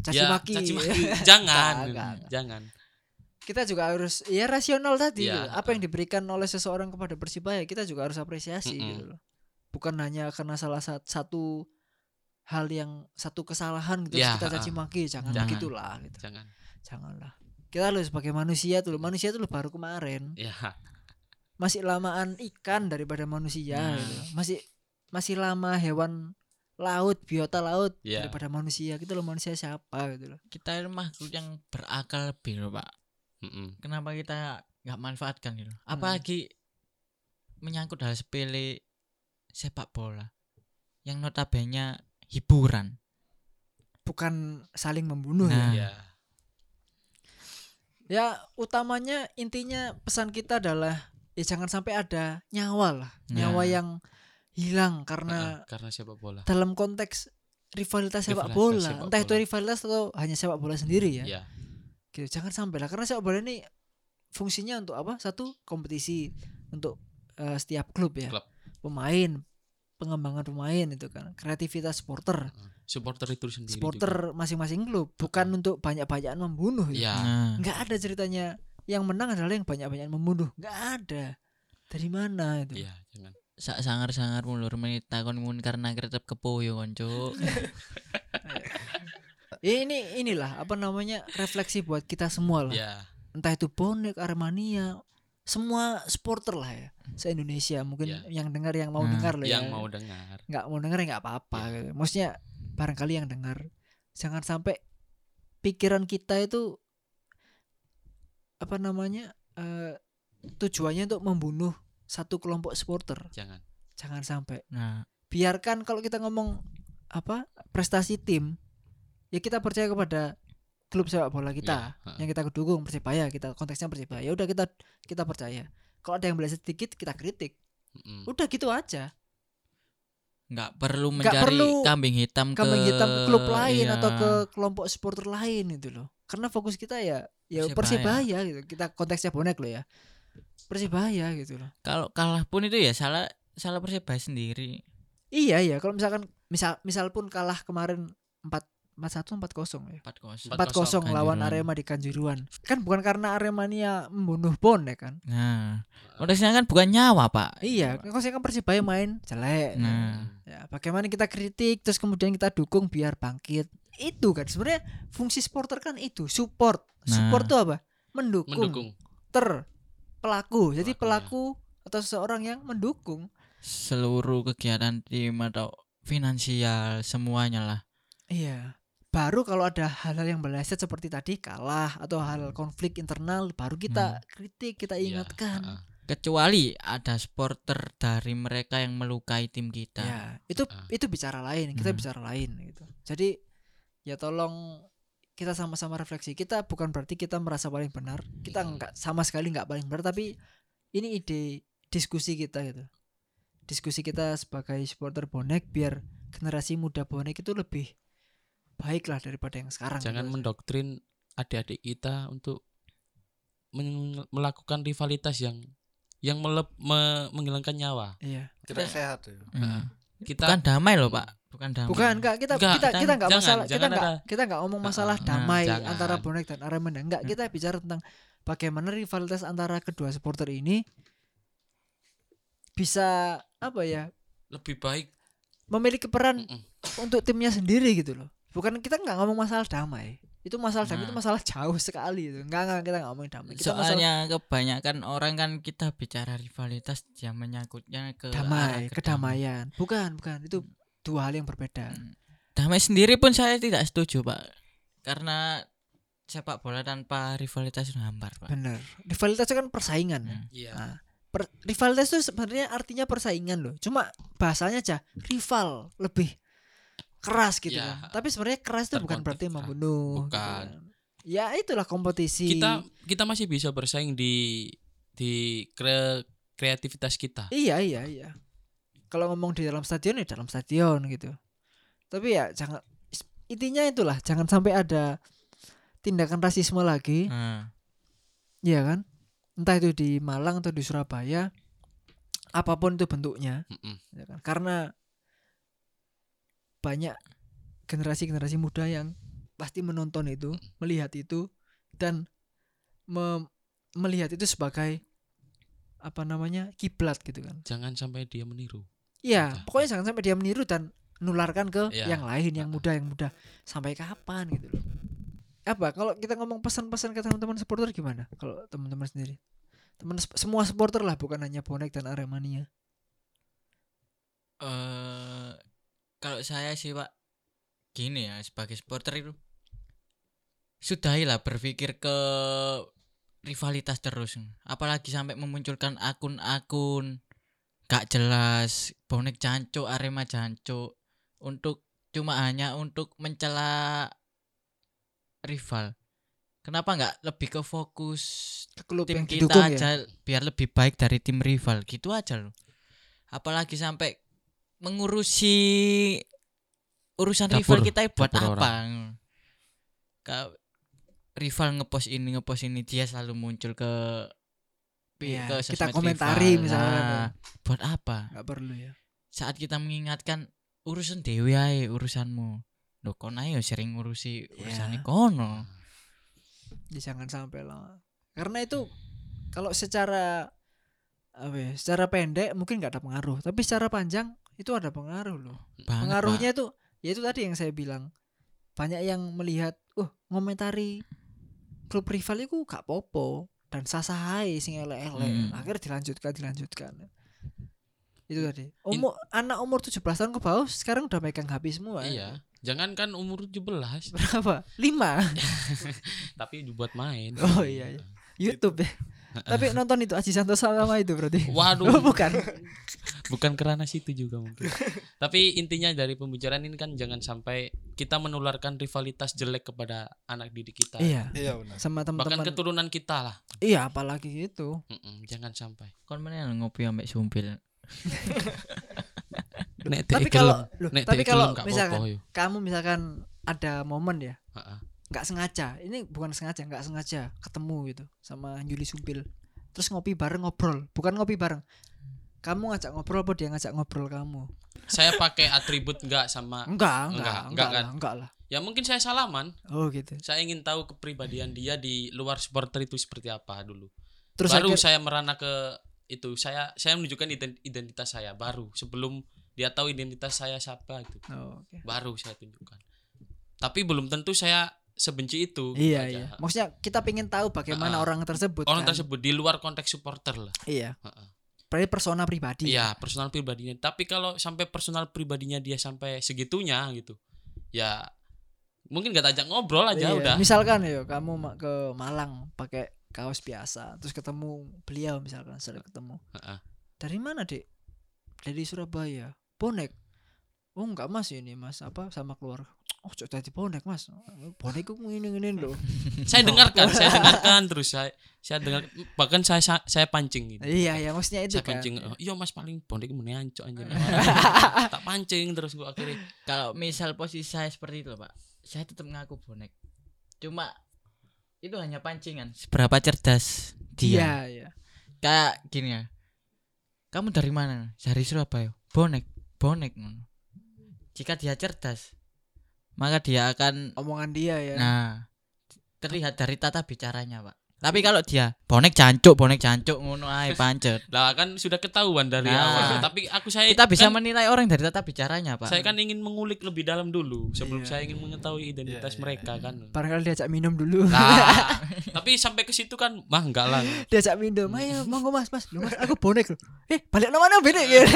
Caci ya maki. caci maki. jangan Nggak, nggak, nggak. jangan kita juga harus ya rasional tadi Iya, gitu. Apa yang diberikan oleh seseorang kepada Persibaya kita juga harus apresiasi Mm-mm. gitu loh. Bukan hanya karena salah sat- satu hal yang satu kesalahan gitu terus Ya, kita caci maki jangan, Jangan. begitulah gitu. jangan Janganlah. Kita loh sebagai manusia tuh loh. Manusia tuh loh baru kemarin. ya Masih lamaan ikan daripada manusia Nah. gitu. Masih masih lama hewan laut, biota laut Ya. daripada manusia. Kita loh manusia siapa gitu loh. Kita ini makhluk yang berakal lebih loh, Pak. Mm-mm. Kenapa kita nggak manfaatkan gitu? Hmm. Apalagi menyangkut hal sepele sepak bola yang notabene hiburan. Bukan saling membunuh Nah. ya. ya Ya utamanya intinya pesan kita adalah ya jangan sampai ada nyawa lah, nyawa Nah. yang hilang karena Ah, karena sepak bola dalam konteks rivalitas sepak bola, sepak entah itu bola. rivalitas atau hanya sepak bola sendiri ya. ya Gitu. Jangan sampai lah karena sepak bola ini fungsinya untuk apa? Satu kompetisi untuk eh, setiap klub ya. Klub. Pemain, pengembangan pemain itu kan. Kreativitas supporter. Supporter itu sendiri supporter masing-masing klub bukan untuk banyak-banyakan membunuh gitu. ya. Nah, nggak ada ceritanya. Yang menang adalah yang banyak-banyak membunuh. Nggak ada. Dari mana itu? Ya jangan. Sak sangar-sangar mulur menit takon mun karena tetep kepoyo konco. [LAUGHS] Ya, ini inilah apa namanya refleksi buat kita semua lah. Ya. Entah itu bonek Aremania semua supporter lah ya se Indonesia mungkin Ya. yang dengar yang mau Nah, dengar lah yang ya. mau dengar. Nggak mau denger ya nggak apa-apa Ya. gitu. maksudnya barangkali yang dengar jangan sampai pikiran kita itu apa namanya eh, tujuannya untuk membunuh satu kelompok supporter. Jangan. Jangan sampai. Nah, biarkan kalau kita ngomong apa prestasi tim ya kita percaya kepada klub sepak bola kita Ya, yang kita dukung persebaya kita konteksnya persebaya. Ya udah kita kita percaya. Kalau ada yang belajar sedikit kita kritik. Mm-mm. udah gitu aja. Nggak perlu Nggak mencari perlu kambing hitam kambing ke hitam ke klub lain iya. atau ke kelompok supporter lain itu loh. Karena fokus kita ya ya Persebaya. persebaya gitu. Kita konteksnya bonek loh ya. Persebaya gitu loh. Kalau kalah pun itu ya salah salah persebaya sendiri. iya iya. Kalau misalkan misal misal pun kalah kemarin empat empat satu empat kosong. Ya 4-0. empat kosong lawan Kanjuruhan. Arema di Kanjuruhan kan bukan karena Aremania membunuh bonek kan? Nah, konteksnya kan bukan nyawa, Pak. iya konteksnya kan persebaya main jelek. Nah, ya bagaimana kita kritik terus kemudian kita dukung biar bangkit. Itu kan sebenarnya fungsi supporter kan itu. Support. Support Nah. tuh apa? Mendukung, mendukung. Ter. Pelaku. Jadi Pelakunya. pelaku atau seseorang yang mendukung. Seluruh kegiatan tim atau finansial semuanya lah. iya baru kalau ada hal-hal yang meleset seperti tadi kalah atau hal konflik internal baru kita kritik kita Iya, ingatkan heeh. Kecuali ada supporter dari mereka yang melukai tim kita. ya itu Ah. itu bicara lain kita Hmm. bicara lain gitu jadi ya tolong kita sama-sama refleksi kita bukan berarti kita merasa paling benar kita Hmm. nggak sama sekali nggak paling benar tapi ini ide diskusi kita gitu diskusi kita sebagai supporter bonek biar generasi muda bonek itu lebih baik lah daripada yang sekarang jangan gitu. mendoktrin adik-adik kita untuk men- melakukan rivalitas yang yang melep- me- menghilangkan nyawa iya tidak sehat ya Hmm. kita Bukan damai loh, Pak. Bukan damai. bukan enggak kita Enggak, kita kita enggak jangan, masalah kita jangan enggak ada- kita enggak ngomong masalah Ah, damai jangan. antara bonek dan Aremania enggak kita bicara tentang bagaimana rivalitas antara kedua supporter ini bisa apa ya lebih baik memiliki peran Mm-mm. untuk timnya sendiri gitu loh bukan kita nggak ngomong masalah damai itu masalah damai itu Nah. masalah jauh sekali itu enggak enggak kita nggak ngomongin damai kita masalah Soalnya kebanyakan orang kan kita bicara rivalitas dia menyangkutnya ke damai kedamaian. kedamaian bukan bukan itu dua hal yang berbeda Hmm. Damai sendiri pun saya tidak setuju, Pak. Karena sepak bola tanpa rivalitas itu hambar, Pak. bener rivalitas itu kan persaingan Hmm. iya Nah, per- rivalitas itu sebenarnya artinya persaingan loh. Cuma bahasanya aja rival lebih keras gitu Ya, kan. Tapi sebenarnya keras itu bukan berarti membunuh. gitu Bukan. kan. Ya itulah kompetisi. kita kita masih bisa bersaing di di kre- kreativitas kita Iya iya iya. Kalau ngomong di dalam stadion ya dalam stadion gitu. Tapi ya jangan intinya itulah jangan sampai ada tindakan rasisme lagi, Nah, ya kan? Entah itu di Malang atau di Surabaya, apa pun itu bentuknya. Mm-mm. ya kan? Karena banyak generasi-generasi muda yang pasti menonton itu, melihat itu dan me- melihat itu sebagai apa namanya kiblat gitu kan. jangan sampai dia meniru Iya, Betul. pokoknya jangan sampai dia meniru dan nularkan ke Iya. yang lain, yang muda, yang muda. Sampai kapan gitu loh. Apa kalau kita ngomong pesan-pesan ke teman-teman supporter gimana? Kalau teman-teman sendiri. Teman semua supporter lah bukan hanya bonek dan Aremania. eh kalau saya sih, Pak, gini ya, sebagai supporter itu sudahilah berpikir ke rivalitas terus. Apalagi sampai memunculkan akun-akun gak jelas, bonek jancuk, Arema jancuk untuk cuma hanya untuk mencela rival. Kenapa nggak lebih ke fokus Ke klub tim yang kita didukung ya. aja biar lebih baik dari tim rival gitu aja loh. Apalagi sampai mengurusi urusan rival kita buat dapur apa? Ka- rival ngepost ini ngepost ini dia selalu muncul ke Iya, ke kita komentari rival. misalnya. Nah, buat apa? nggak perlu ya. saat kita mengingatkan urusan dewi ae urusanmu Loh kon ayo sering ngurusi urusane Iya. kono. Ya, jangan sampai lah karena itu kalau secara apa ya, secara pendek mungkin nggak ada pengaruh tapi secara panjang itu ada pengaruh loh. Banget, pengaruhnya itu ya itu tadi yang saya bilang. Banyak yang melihat uh ngomentari klub rival itu gak popo dan sah-sah ae sing elek-elek. Hmm. akhirnya dilanjutkan dilanjutkan. Itu tadi. Umur anak umur 17 tahun ke bawah sekarang udah megang HP semua. Iya. Jangankan umur 17 berapa? Lima. [LAUGHS] Tapi dibuat main. Oh, iya, iya. YouTube ya tapi [LAUGHS] nonton itu Aji Santoso sama itu berarti Waduh. oh, bukan bukan kerana situ juga mungkin. [LAUGHS] Tapi intinya dari pembicaraan ini kan jangan sampai kita menularkan rivalitas jelek kepada anak didik kita. iya Iya benar. sama Bahkan teman-teman keturunan kita lah. iya apalagi itu Mm-mm, jangan sampai. Kon mana ngopi ambek sumpil. [LAUGHS] Nek tapi kalau tapi kalau misalkan kamu misalkan ada momen ya Ha-ha. Nggak sengaja ini bukan sengaja nggak sengaja ketemu gitu sama Yuli Sumpil terus ngopi bareng ngobrol bukan ngopi bareng kamu ngajak ngobrol apa dia ngajak ngobrol kamu Saya pakai atribut enggak sama enggak enggak Enggak, enggak, enggak kan? enggak lah ya mungkin saya salaman. oh gitu Saya ingin tahu kepribadian dia di luar supporter itu seperti apa dulu. terus baru akhir- saya merana ke itu. Saya saya menunjukkan ident- identitas saya baru sebelum dia tahu identitas saya siapa itu. oh, oke. Baru saya tunjukkan. Tapi belum tentu saya sebenci itu. gitu iya aja. iya maksudnya kita pengen tahu bagaimana Ah, orang tersebut Orang kan? tersebut di luar konteks supporter lah. iya Ha-ha. berarti persona pribadi Iya, personal pribadinya. Tapi kalau sampai personal pribadinya dia sampai segitunya gitu. Ya mungkin gak ajak ngobrol aja Iya, udah. misalkan ya kamu ke Malang pakai kaos biasa terus ketemu beliau misalkan sering ketemu Ha-ha. dari mana dek dari Surabaya bonek oh enggak mas ini mas apa sama keluarga oh cok tadi bonek mas bonek itu ini ini loh [LAUGHS] saya dengarkan, saya dengarkan terus saya saya dengar bahkan saya saya, saya pancing gitu. iya iya maksudnya itu saya kan pancing oh, iya mas paling pondek meni ancok anjir [LAUGHS] tak pancing terus gua akhirnya Kalau misal posisi saya seperti itu, Pak. Saya tetap ngaku bonek. Cuma itu hanya pancingan. Seberapa cerdas iya dia. iya Kayak gini ya. Kamu dari mana? Dari Surabaya. Bonek, bonek. Jika dia cerdas, maka dia akan omongan dia ya nah terlihat dari tata bicaranya, Pak. Tapi kalau dia bonek jancuk, bonek jancuk ngono ae pancet. [LAUGHS] lah kan sudah ketahuan dari Nah. awal tapi aku saya Kita bisa kan, menilai orang dari tata bicaranya, Pak. saya kan ingin mengulik lebih dalam dulu sebelum Iya. saya ingin mengetahui identitas Iya, iya, mereka iya. kan barangkali diajak minum dulu Nah, [LAUGHS] tapi sampai ke situ kan mah enggak lah diajak minum ayo monggo mas mas Loh, mas aku bonek loh eh balik mana beda [LAUGHS] gitu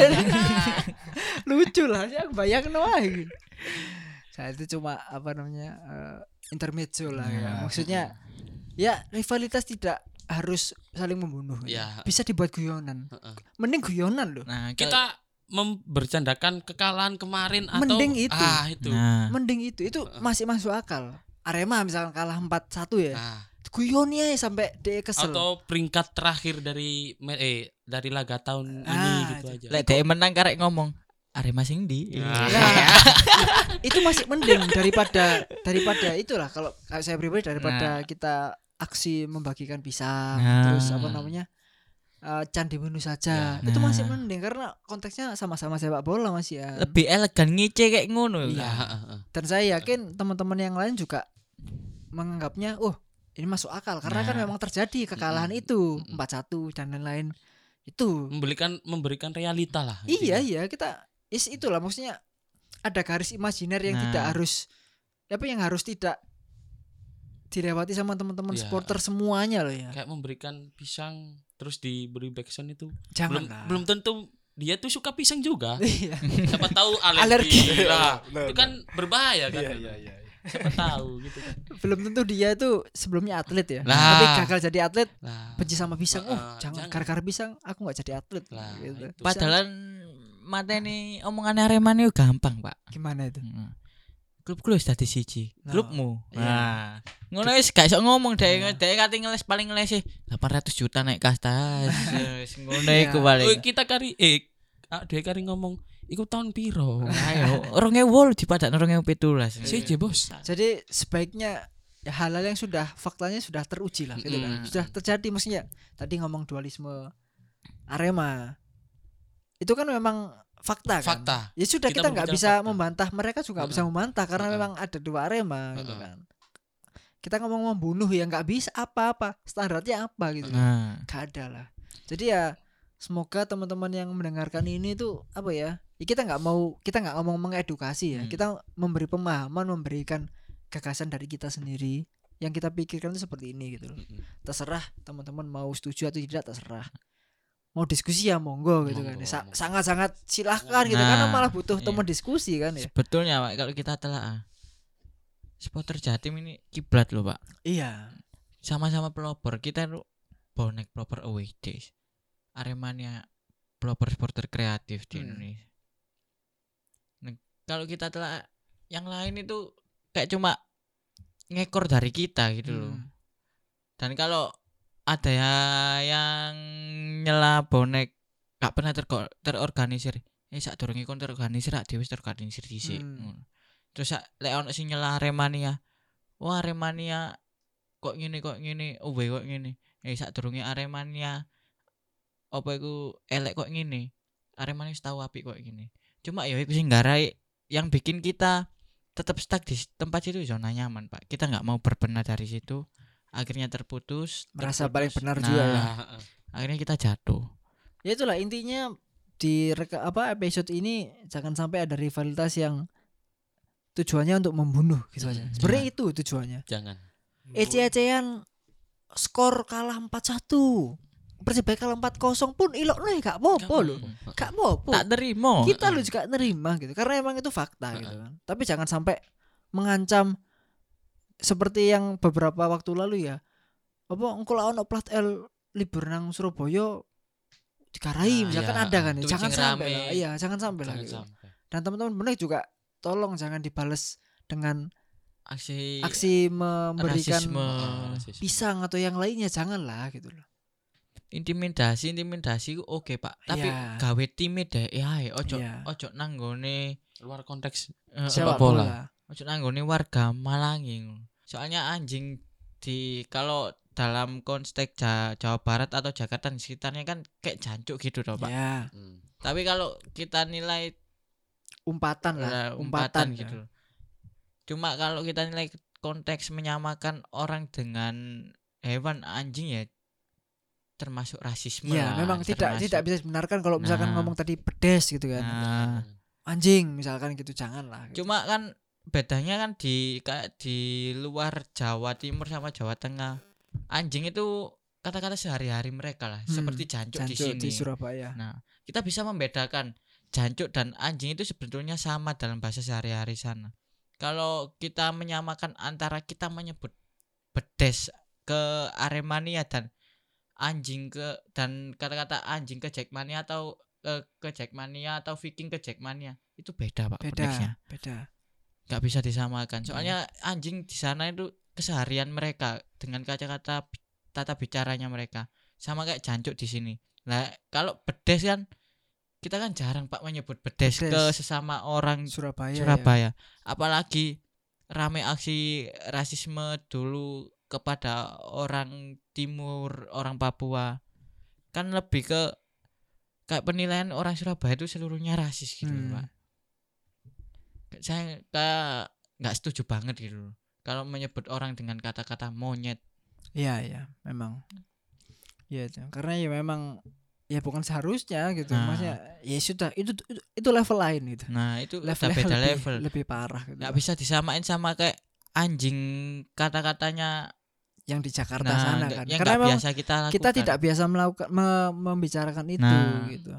lucu lah sih aku bayangin wah saya itu cuma apa namanya eh, intermezzo lah ya. Nah. maksudnya ya rivalitas tidak harus saling membunuh. Ya. bisa dibuat guyonan. Heeh. mending guyonan loh. Nah, kita membercandakan kekalahan kemarin atau Mending itu. ah itu. Nah, mending itu. Itu masih masuk akal. Arema misalkan kalah 4-1 ya. Nah guyonnya sampai dia kesel. Atau peringkat terakhir dari me- eh dari laga tahun ini Ah, gitu itu. aja. Lek menang karek ngomong Arema sing ndi? Nah. Nah, [LAUGHS] itu masih mending daripada daripada itulah kalau kalau saya pribadi daripada kita aksi membagikan pisang Nah. terus apa namanya eh, candi menu saja Ya. itu masih Nah. mending karena konteksnya sama-sama sepak bola masih ya Lebih elegan ngice kayak ngono. Iya. Nah, dan saya yakin teman-teman yang lain juga menganggapnya oh ini masuk akal karena kan Nah. memang terjadi kekalahan Mm-mm. itu Mm-mm. 4-1 dan lain-lain itu memberikan memberikan realita lah iya intinya. iya kita is itulah maksudnya ada garis imajiner yang Nah. tidak harus apa yang harus tidak dilewati sama teman-teman Iya. supporter semuanya loh ya kayak memberikan pisang terus diberi backsound itu jangan belum lah. belum tentu dia tuh suka pisang juga [LAUGHS] Iya. siapa tahu [LAUGHS] alergi, Alergi. Nah, Benar, itu kan berbahaya kan Iya iya iya. siapa tahu gitu kan [LAUGHS] belum tentu dia itu sebelumnya atlet ya Lah. tapi gagal jadi atlet nah benci sama pisang oh Heeh, jangan jangan. gara-gara pisang aku nggak jadi atlet Lah, gitu. itu. Padahal mateni omongannya Arema ini gampang, Pak. gimana itu Heeh. Klub lu wis dadi siji. Nah, Klubmu. iya. Nah, ngono wis gak iso ngomong deh, Iya. deh kate ngeles paling ngeles sih 800 juta naik kastas. [LAUGHS] Wis ngono Iya. iku Oh, paling. kita kari eh ah, dia kari ngomong iku tahun piro Ayo, 2008 dipadakno 2017. siji bos jadi sebaiknya ya hal-hal yang sudah faktanya sudah teruji lah gitu kan sudah terjadi maksudnya tadi ngomong dualisme Arema itu kan memang fakta kan. Fakta. Ya sudah Kita nggak bisa fakta. membantah, mereka juga nggak bisa membantah karena memang ada dua Arema gitu kan. Kita ngomong membunuh ya nggak bisa apa-apa. Standarnya apa gitu. Nah, Gak ada lah. Jadi ya semoga teman-teman yang mendengarkan ini tuh apa ya? ya kita nggak mau kita nggak ngomong mengedukasi ya. Hmm. Kita memberi pemahaman, memberikan gagasan dari kita sendiri yang kita pikirkan itu seperti ini gitu loh. Terserah teman-teman mau setuju atau tidak terserah. Mau diskusi ya monggo gitu kan. Monggo, Sa- monggo. Sangat-sangat silahkan gitu Nah, karena malah butuh iya. teman diskusi kan ya. sebetulnya Pak kalau kita telah supporter Jatim ini kiblat loh Pak. Iya. Sama-sama pelopor. Kita bonek pelopor away days. Aremania pelopor supporter kreatif di Hmm. Indonesia. Nah, kalau kita telah yang lain itu kayak cuma ngekor dari kita gitu loh. Hmm. Dan kalau ada ya yang nyela bonek gak pernah terko- terorganisir. Eh sak durunge kon terorganisir rak dhewe terorganisir dhisik. Hmm. Terus sak lek ono sing nyela Aremania. Wah Aremania kok ngene kok ngene, oh kok ngene. Eh sak durunge Aremania apa iku elek kok ngene. Aremania wis tau apik kok ngene. Cuma ya iku sing garai yang bikin kita tetap stuck di tempat situ zona nyaman, Pak. Kita nggak mau berbenah dari situ. Akhirnya terputus, Merasa terputus. paling benar Nah, juga ya. Akhirnya kita jatuh. Ya itulah intinya di reka, apa episode ini jangan sampai ada rivalitas yang tujuannya untuk membunuh gitu aja. Sebenarnya jangan. itu tujuannya. jangan. Ece-ecean skor kalah 4-1. Persebaya kalah 4-0 pun ilok nih gak apa-apa lho. Gak apa-apa. Tak terima. Kita lo juga nerima gitu. Karena emang itu fakta gitu kan. Tapi jangan sampai mengancam seperti yang beberapa waktu lalu ya. Apa engko lah ono plat L libur nang Surabaya dikarai Nah, misalkan iya, ada kan ya. Jangan sampai lah. Iya, jangan sampai lah. Gitu. sampai. Dan teman-teman benar juga tolong jangan dibales dengan aksi aksi memberikan rasisme. Rasisme. pisang atau yang lainnya janganlah gitu loh. intimidasi intimidasi oke pak tapi Iya. gawe timid deh ya ojo Iya. ojo nanggone luar konteks eh, Sepak bola. bola. Ojo nanggone warga Malangi ngono. soalnya anjing di kalau dalam konteks Ja- Jawa Barat atau Jakarta di sekitarnya kan kayak jancuk gitu toh pak Ya, Hmm. tapi kalau kita nilai umpatan lah, eh, umpatan, umpatan gitu cuma kalau kita nilai konteks menyamakan orang dengan hewan anjing ya termasuk rasisme Ya, lah, memang tidak termasuk. tidak bisa dibenarkan kalau misalkan Nah. ngomong tadi pedes gitu kan. Nah, Anjing misalkan gitu janganlah. gitu. cuma kan bedanya kan di kayak di luar Jawa Timur sama Jawa Tengah anjing itu kata-kata sehari-hari mereka lah Hmm, seperti jancuk, di Jancuk sini di Surabaya. nah kita bisa membedakan jancuk dan anjing itu sebetulnya sama dalam bahasa sehari-hari sana kalau kita menyamakan antara kita menyebut bedes ke Aremania dan anjing ke dan kata-kata anjing ke Jackmania atau ke, ke Jackmania atau Viking ke Jackmania itu beda pak konteksnya Beda, beda. Nggak bisa disamakan soalnya anjing di sana itu keseharian mereka dengan kata-kata tata bicaranya mereka sama kayak jancuk di sini nah kalau bedes kan kita kan jarang pak menyebut bedes, ke Bedes. sesama orang Surabaya. ya. Surabaya apalagi rame aksi rasisme dulu kepada orang timur orang Papua kan lebih ke kayak penilaian orang Surabaya itu seluruhnya rasis gitu Hmm. pak saya kayak nggak setuju banget gitu kalau menyebut orang dengan kata-kata monyet Iya, iya, memang. Iya, itu. karena ya memang ya bukan seharusnya gitu. Nah. Maksudnya ya sudah itu, itu itu level lain gitu. nah itu udah Levelnya beda lebih, level lebih parah gitu. nggak bisa disamain sama kayak anjing kata-katanya Yang di Jakarta nah sana kan. yang Karena biasa kita lakukan kita tidak biasa melakukan me- membicarakan itu Nah. gitu.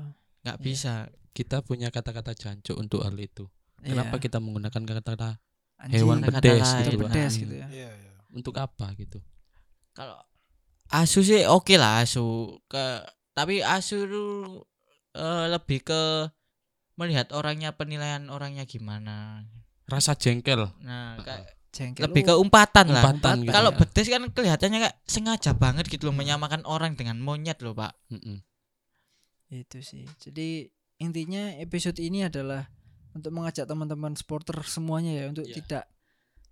nggak Iya. bisa Kita punya kata-kata jancuk untuk hal itu. Iya, Kenapa kita menggunakan kata-kata hewan pedes itu gitu? Pedes Nah. gitu ya. Iya, iya. Untuk apa gitu? kalau asu sih oke lah asu ke tapi asu itu eh, lebih ke melihat orangnya penilaian orangnya gimana Rasa jengkel. nah kayak Jengkel lebih ke umpatan, lah Umpatan gitu. kalau ya. kan kelihatannya kayak sengaja banget gitu loh menyamakan orang dengan monyet loh pak Mm-mm. itu sih. Jadi intinya episode ini adalah untuk mengajak teman-teman supporter semuanya ya untuk Iya. tidak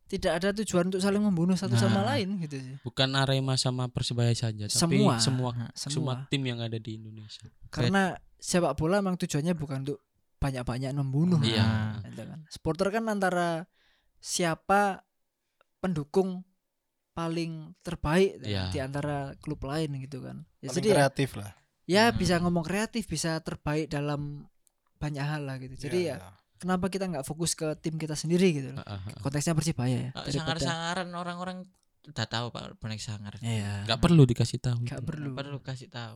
tidak ada tujuan untuk saling membunuh satu sama Nah. lain gitu sih. Bukan Arema sama Persebaya saja, tapi Semua. semua Nah, semua semua. tim yang ada di Indonesia. Karena sepak bola memang tujuannya bukan untuk banyak-banyak membunuh. Iya. Gitu kan. Supporter kan antara siapa pendukung paling terbaik Iya. di antara klub lain gitu kan. Ya, Paling jadi ya, kreatif lah ya Hmm. bisa ngomong kreatif, bisa terbaik dalam banyak hal lah gitu. Jadi ya, Iya, iya. Kenapa kita nggak fokus ke tim kita sendiri gitu loh. Heeh, heeh. Konteksnya Persibaya ya. Daripada- sangar-sangaran orang-orang udah tahu Pak bonek sangar. Iya. nggak perlu dikasih tahu Nggak itu. perlu. perlu kasih tahu.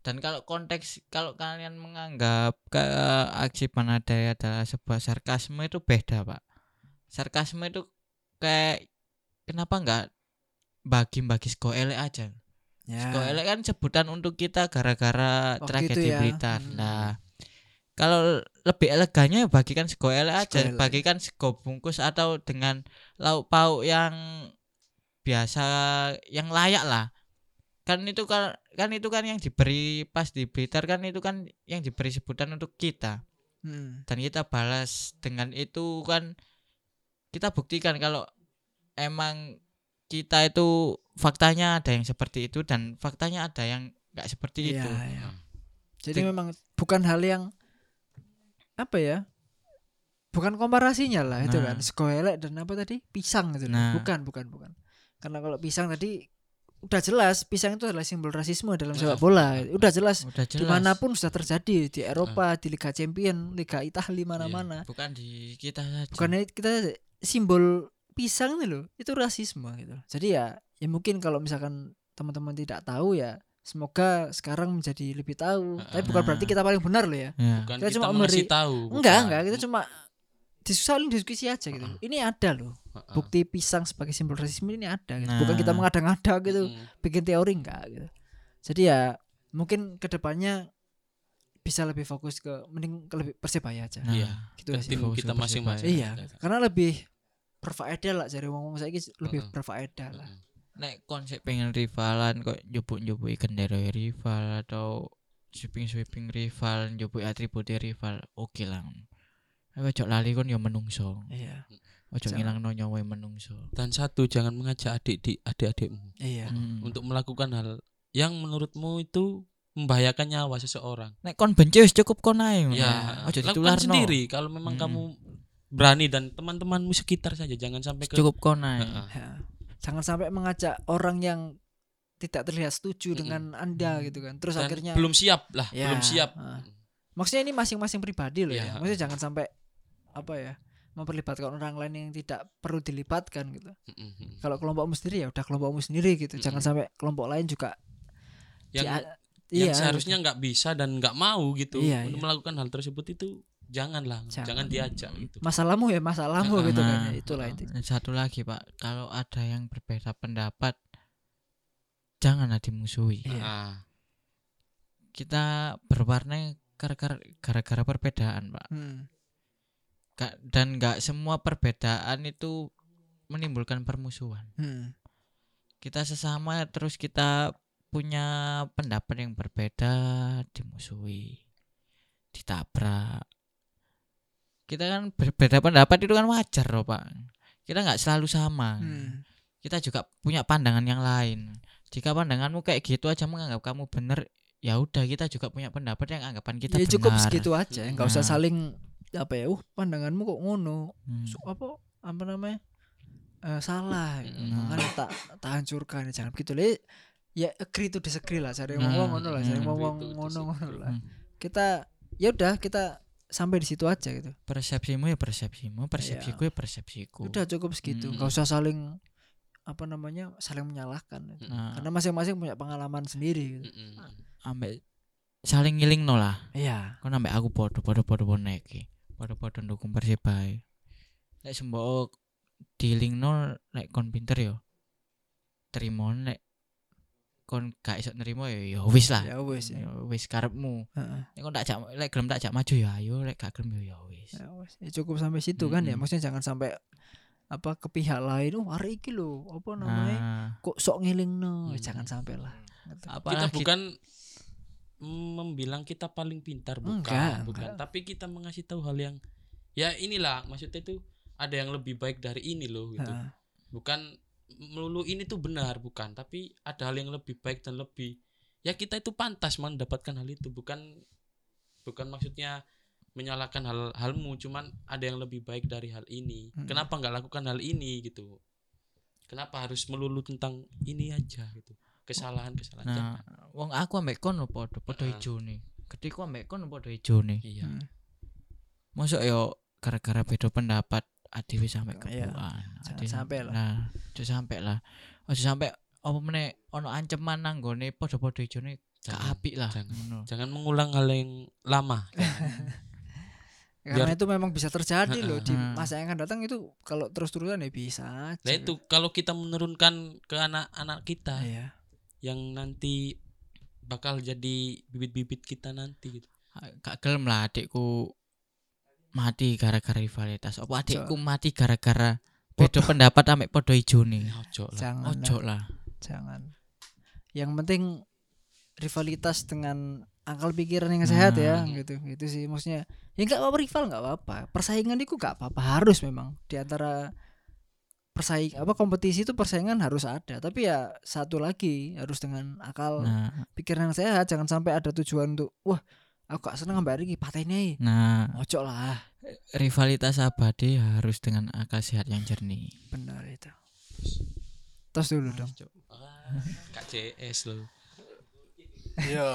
Dan kalau konteks kalau kalian menganggap ke aksi Panadai adalah sebuah sarkasme itu beda, Pak. Sarkasme itu kayak kenapa nggak bagi-bagi sko elek aja. Ya. Sko elek kan sebutan untuk kita gara-gara Waktu tragedi itu ya. Blitar. Hmm. Nah, kalau lebih elegannya ya bagikan sego elek aja, Sego elek. bagikan sego bungkus atau dengan lauk pauk yang biasa yang layak lah. Kan itu kan kan itu kan yang diberi pas di Blitar kan itu kan yang diberi sebutan untuk kita Hmm. dan kita balas dengan itu kan kita buktikan kalau emang kita itu faktanya ada yang seperti itu dan faktanya ada yang nggak seperti Iya, itu. iya. Jadi Jadi- memang bukan hal yang apa ya? Bukan komparasinya lah itu Nah. kan. Sekoelek dan apa tadi? Pisang gitu. Nah. Bukan, bukan, bukan. Karena kalau pisang tadi udah jelas pisang itu adalah simbol rasisme dalam Nah. sepak bola. Udah jelas Udah jelas. di mana pun sudah terjadi di Eropa, di Liga Champion, Liga Italia mana-mana. bukan di kita saja. Bukannya kita simbol pisang nih loh, itu rasisme gitu. Jadi ya, ya mungkin kalau misalkan teman-teman tidak tahu ya, semoga sekarang menjadi lebih tahu. Tapi bukan berarti kita paling benar loh ya. Ya. bukan Kita kita, cuma memberi- tahu Enggak, bukan. enggak, kita cuma saling diskusi aja gitu. Ini ada loh. Heeh. Bukti pisang sebagai simbol rasisme ini ada gitu. Nah. Bukan kita mengada-ngada gitu, Mm. bikin teori enggak gitu. Jadi ya mungkin ke depannya bisa lebih fokus ke mending ke lebih persebaya aja. Nah, Iya. gitu Ke tim kita masing-masing Iya, karena lebih berfaedah lah dari ngomong saya lebih berfaedah lah. Nek konsep pengen rivalan kok njupuk-njupuki gendera rival atau sweeping-sweeping rival njupuk atribut rival oke lah Tapi ojo lali kon yo menungso Iya. ojo Jangan. ngilangno nyawa menungso dan satu jangan mengajak adik di adik-adikmu Iya. Hmm. untuk melakukan hal yang menurutmu itu membahayakan nyawa seseorang nek kon benci wis cukup kon ae ngono. ya ojo ditularno sendiri kalau memang Mm. kamu berani dan teman-temanmu sekitar saja jangan sampai ke cukup kon ae Heeh. Jangan sampai mengajak orang yang tidak terlihat setuju Mm-mm. dengan Anda gitu kan. Terus dan akhirnya belum siap lah Ya, belum siap. Maksudnya ini masing-masing pribadi loh Iya. ya. Maksudnya jangan sampai apa ya memperlibatkan orang lain yang tidak perlu dilibatkan gitu. Mm-mm. Kalau kelompokmu sendiri ya udah kelompokmu sendiri gitu. Jangan Mm-mm. sampai kelompok lain juga yang yang iya, seharusnya nggak bisa dan nggak mau gitu Iya, untuk iya. melakukan hal tersebut itu janganlah Jangan. jangan, diajak gitu masalahmu ya masalahmu Nah, gitu kan. Nah, Ya, itulah itu. Dan satu lagi pak kalau ada yang berbeda pendapat janganlah dimusuhi Iya. Ah, kita berwarna gara-gara gara-gara perbedaan pak Hmm. Gak- dan nggak semua perbedaan itu menimbulkan permusuhan Hmm. kita sesama terus kita punya pendapat yang berbeda dimusuhi ditabrak kita kan berbeda pendapat itu kan wajar loh pak kita nggak selalu sama Hmm. kita juga punya pandangan yang lain jika pandanganmu kayak gitu aja menganggap kamu benar ya udah kita juga punya pendapat yang anggapan kita ya cukup benar segitu aja, nggak usah Nah. saling apa ya, uh pandanganmu kok ngono, Hmm. Apa apa namanya Eh, salah Mm. makanya tak tak hancurkan jangan begitu le ya agree to disagree lah cari Nah, ngomong ngono lah cari mm. ngomong ngono ngono lah Hmm. kita ya udah kita sampai di situ aja gitu. Persepsimu ya persepsimu persepsiku ya persepsiku. Udah cukup segitu Mm. nggak usah saling apa namanya saling menyalahkan nah, karena masing-masing punya pengalaman sendiri gitu. ambek saling ngiling no lah. Iya. Kon ambek aku podo podo podo bonek podo podo dukung persibaya nek sembok dealing no nek kon pinter yo. Terima nek kon gak iso nerima ya ya wis lah. Ya wes ya. Ya wis karepmu. Heeh. nek kon tak jak lek gelem tak jak maju ya ayo lek gak gelem ya ya wis. Ya wes. Ya cukup sampai situ kan ya. Maksudnya jangan sampai apa ke pihak lain oh hari iki lo apa namanya nah. kok sok ngiling no Hmm. jangan sampai lah. Gitu. kita apalagi bukan membilang kita paling pintar bukan Enggak, bukan. enggak. tapi kita mengasih tahu hal yang ya inilah maksudnya itu ada yang lebih baik dari ini loh gitu. Bukan melulu ini tuh benar bukan tapi ada hal yang lebih baik dan lebih ya kita itu pantas mendapatkan hal itu bukan bukan maksudnya menyalahkan hal halmu cuman ada yang lebih baik dari hal ini Mm. kenapa nggak lakukan hal ini gitu kenapa harus melulu tentang ini aja gitu kesalahan kesalahan Nah, wong aku ambek kon padha padha Heeh. ijo nih. Ketika ambek kon padha ijo nih. iya Hmm. Mosok yo gara-gara beda pendapat adewe sampai Iya, kebuan. jangan Adewe sampai lah. Nah, aja sampai lah. Aja sampai apa meneh ono ancaman nang gone padha-padha ijo nih gak Jangan, apik lah. jangan. Jangan mengulang hal yang lama [LAUGHS] Karena Biar- itu memang bisa terjadi loh di masa yang akan datang itu kalau terus-terusan ya bisa aja. nah itu kalau kita menurunkan ke anak-anak kita Iya. yang nanti bakal jadi bibit-bibit kita nanti gitu Gak gelem lah adikku mati gara-gara rivalitas. Apa adikku mati gara-gara beda pendapat ambek ijo nih. ojo lah Jangan Ojo lah, jangan. Yang penting rivalitas dengan akal pikiran yang sehat ya Nah. gitu. Gitu sih maksudnya. Ya nggak apa-apa rival nggak apa-apa. Persaingan itu nggak apa-apa harus memang di antara persaing apa kompetisi itu persaingan harus ada tapi ya satu lagi harus dengan akal Nah, pikiran yang sehat jangan sampai ada tujuan untuk wah aku gak seneng mbak Riki pateni nah. Ojo lah rivalitas abadi harus dengan akal sehat yang jernih. benar itu. Tos dulu dong. Ah, KCS loh Yo,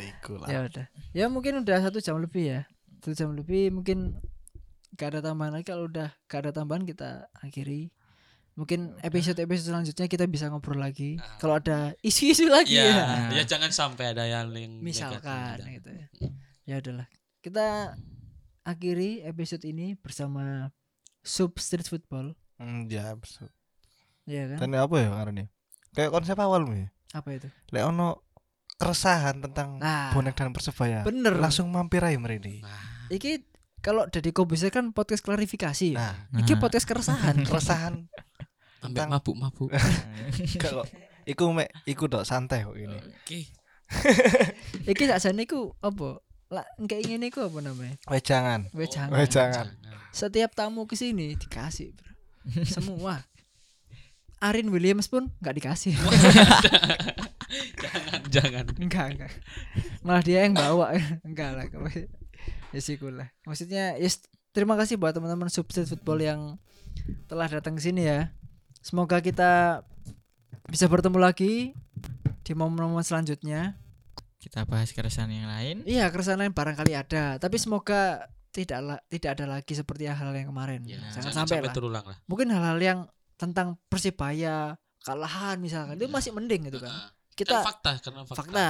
iku lah. ya udah. Ya mungkin udah satu jam lebih ya. Satu jam lebih mungkin gak ada tambahan lagi. Kalau udah gak ada tambahan kita akhiri mungkin episode episode selanjutnya kita bisa ngobrol lagi Ah. kalau ada isu-isu lagi ya, ya, ya jangan sampai ada yang yang misalkan negatif. gitu ya ya udahlah kita akhiri episode ini bersama sub street football Hmm, ya, betul. ya kan Dan apa ya karena Kayak konsep awalmu ya. apa itu Lek ono keresahan tentang nah bonek dan persebaya. bener Langsung mampir aja mereka. Nah, iki kalau dari Kobuser kan podcast klarifikasi ya. Nah, Iki Nah. podcast keresahan. [LAUGHS] keresahan ambek Tentang- mabuk-mabuk [LAUGHS] kalau iku mek iku dok santai kok ini. oke [LAUGHS] Iki sakjane iku apa? Lah kayak ingin iku apa namanya? Weh jangan. Weh jangan. Weh jangan. Setiap tamu ke sini dikasih, Bro. Semua. Arin Williams pun nggak dikasih. jangan jangan enggak, enggak. Malah dia yang bawa. enggak lah. Ya sih lah. Maksudnya yes, terima kasih buat teman-teman Substate Football yang telah datang ke sini ya. Semoga kita bisa bertemu lagi di momen-momen selanjutnya. Kita bahas keresahan yang lain. Iya, keresahan lain barangkali ada, tapi semoga tidak tidak ada lagi seperti hal yang kemarin. Ya, jangan, sampai, lah. terulang lah Mungkin hal-hal yang tentang Persibaya, kalahan misalkan itu masih mending gitu kan. Kita Kan fakta karena fakta, fakta.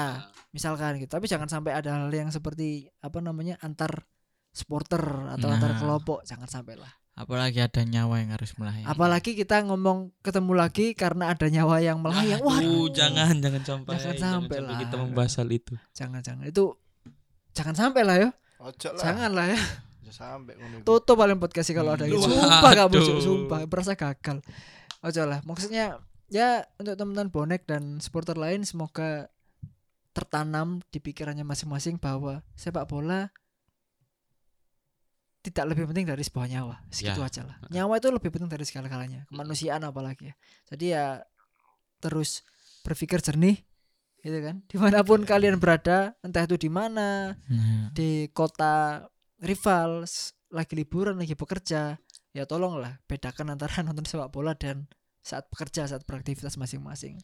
misalkan gitu, tapi jangan sampai ada hal yang seperti apa namanya antar supporter atau antar Nah. kelompok, jangan sampai lah. Apalagi ada nyawa yang harus melayani. Apalagi kita ngomong ketemu lagi karena ada nyawa yang melayang. Wah, Aduh, jangan jangan sampai Jangan sampai lah. kita membahas hal itu jangan jangan itu jangan sampai lah ya. Ojo lah. Jangan lah ya. Sampai tutup paling podcast sih kalau ada gitu. Sumpah kamu Cuk, sumpah berasa gagal. Ojo lah, maksudnya ya untuk teman-teman bonek dan supporter lain semoga tertanam di pikirannya masing-masing bahwa sepak bola tidak lebih penting dari sebuah nyawa. Segitu Ya. aja lah. Nyawa itu lebih penting dari segala-galanya. Kemanusiaan apalagi ya. Jadi ya terus berpikir jernih gitu kan. [LAUGHS] Di mana pun kalian berada, entah itu di mana, Nah, di kota rival lagi liburan lagi bekerja ya tolonglah bedakan antara [LAUGHS] nonton sepak bola dan saat bekerja saat beraktivitas masing-masing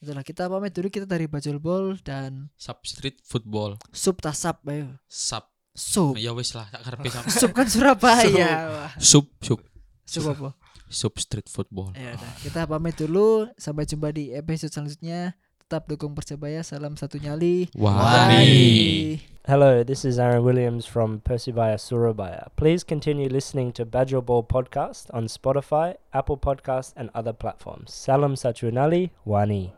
itulah kita pamit dulu kita dari Bajul Bol dan substreet football Sub Tasap ayo sub Sub ya wis lah tak karepe sama [LAUGHS] Sub kan Surabaya. Wah, sub sub Sub apa? Substreet football. Ya udah kita pamit dulu. Sampai jumpa di episode selanjutnya. Tetap dukung Persebaya salam satu nyali. Wani. Hello, this is Aaron Williams from Persebaya Surabaya. Please continue listening to Badger Ball Podcast on Spotify, Apple Podcast, and other platforms. Salam Satrunali, Wani.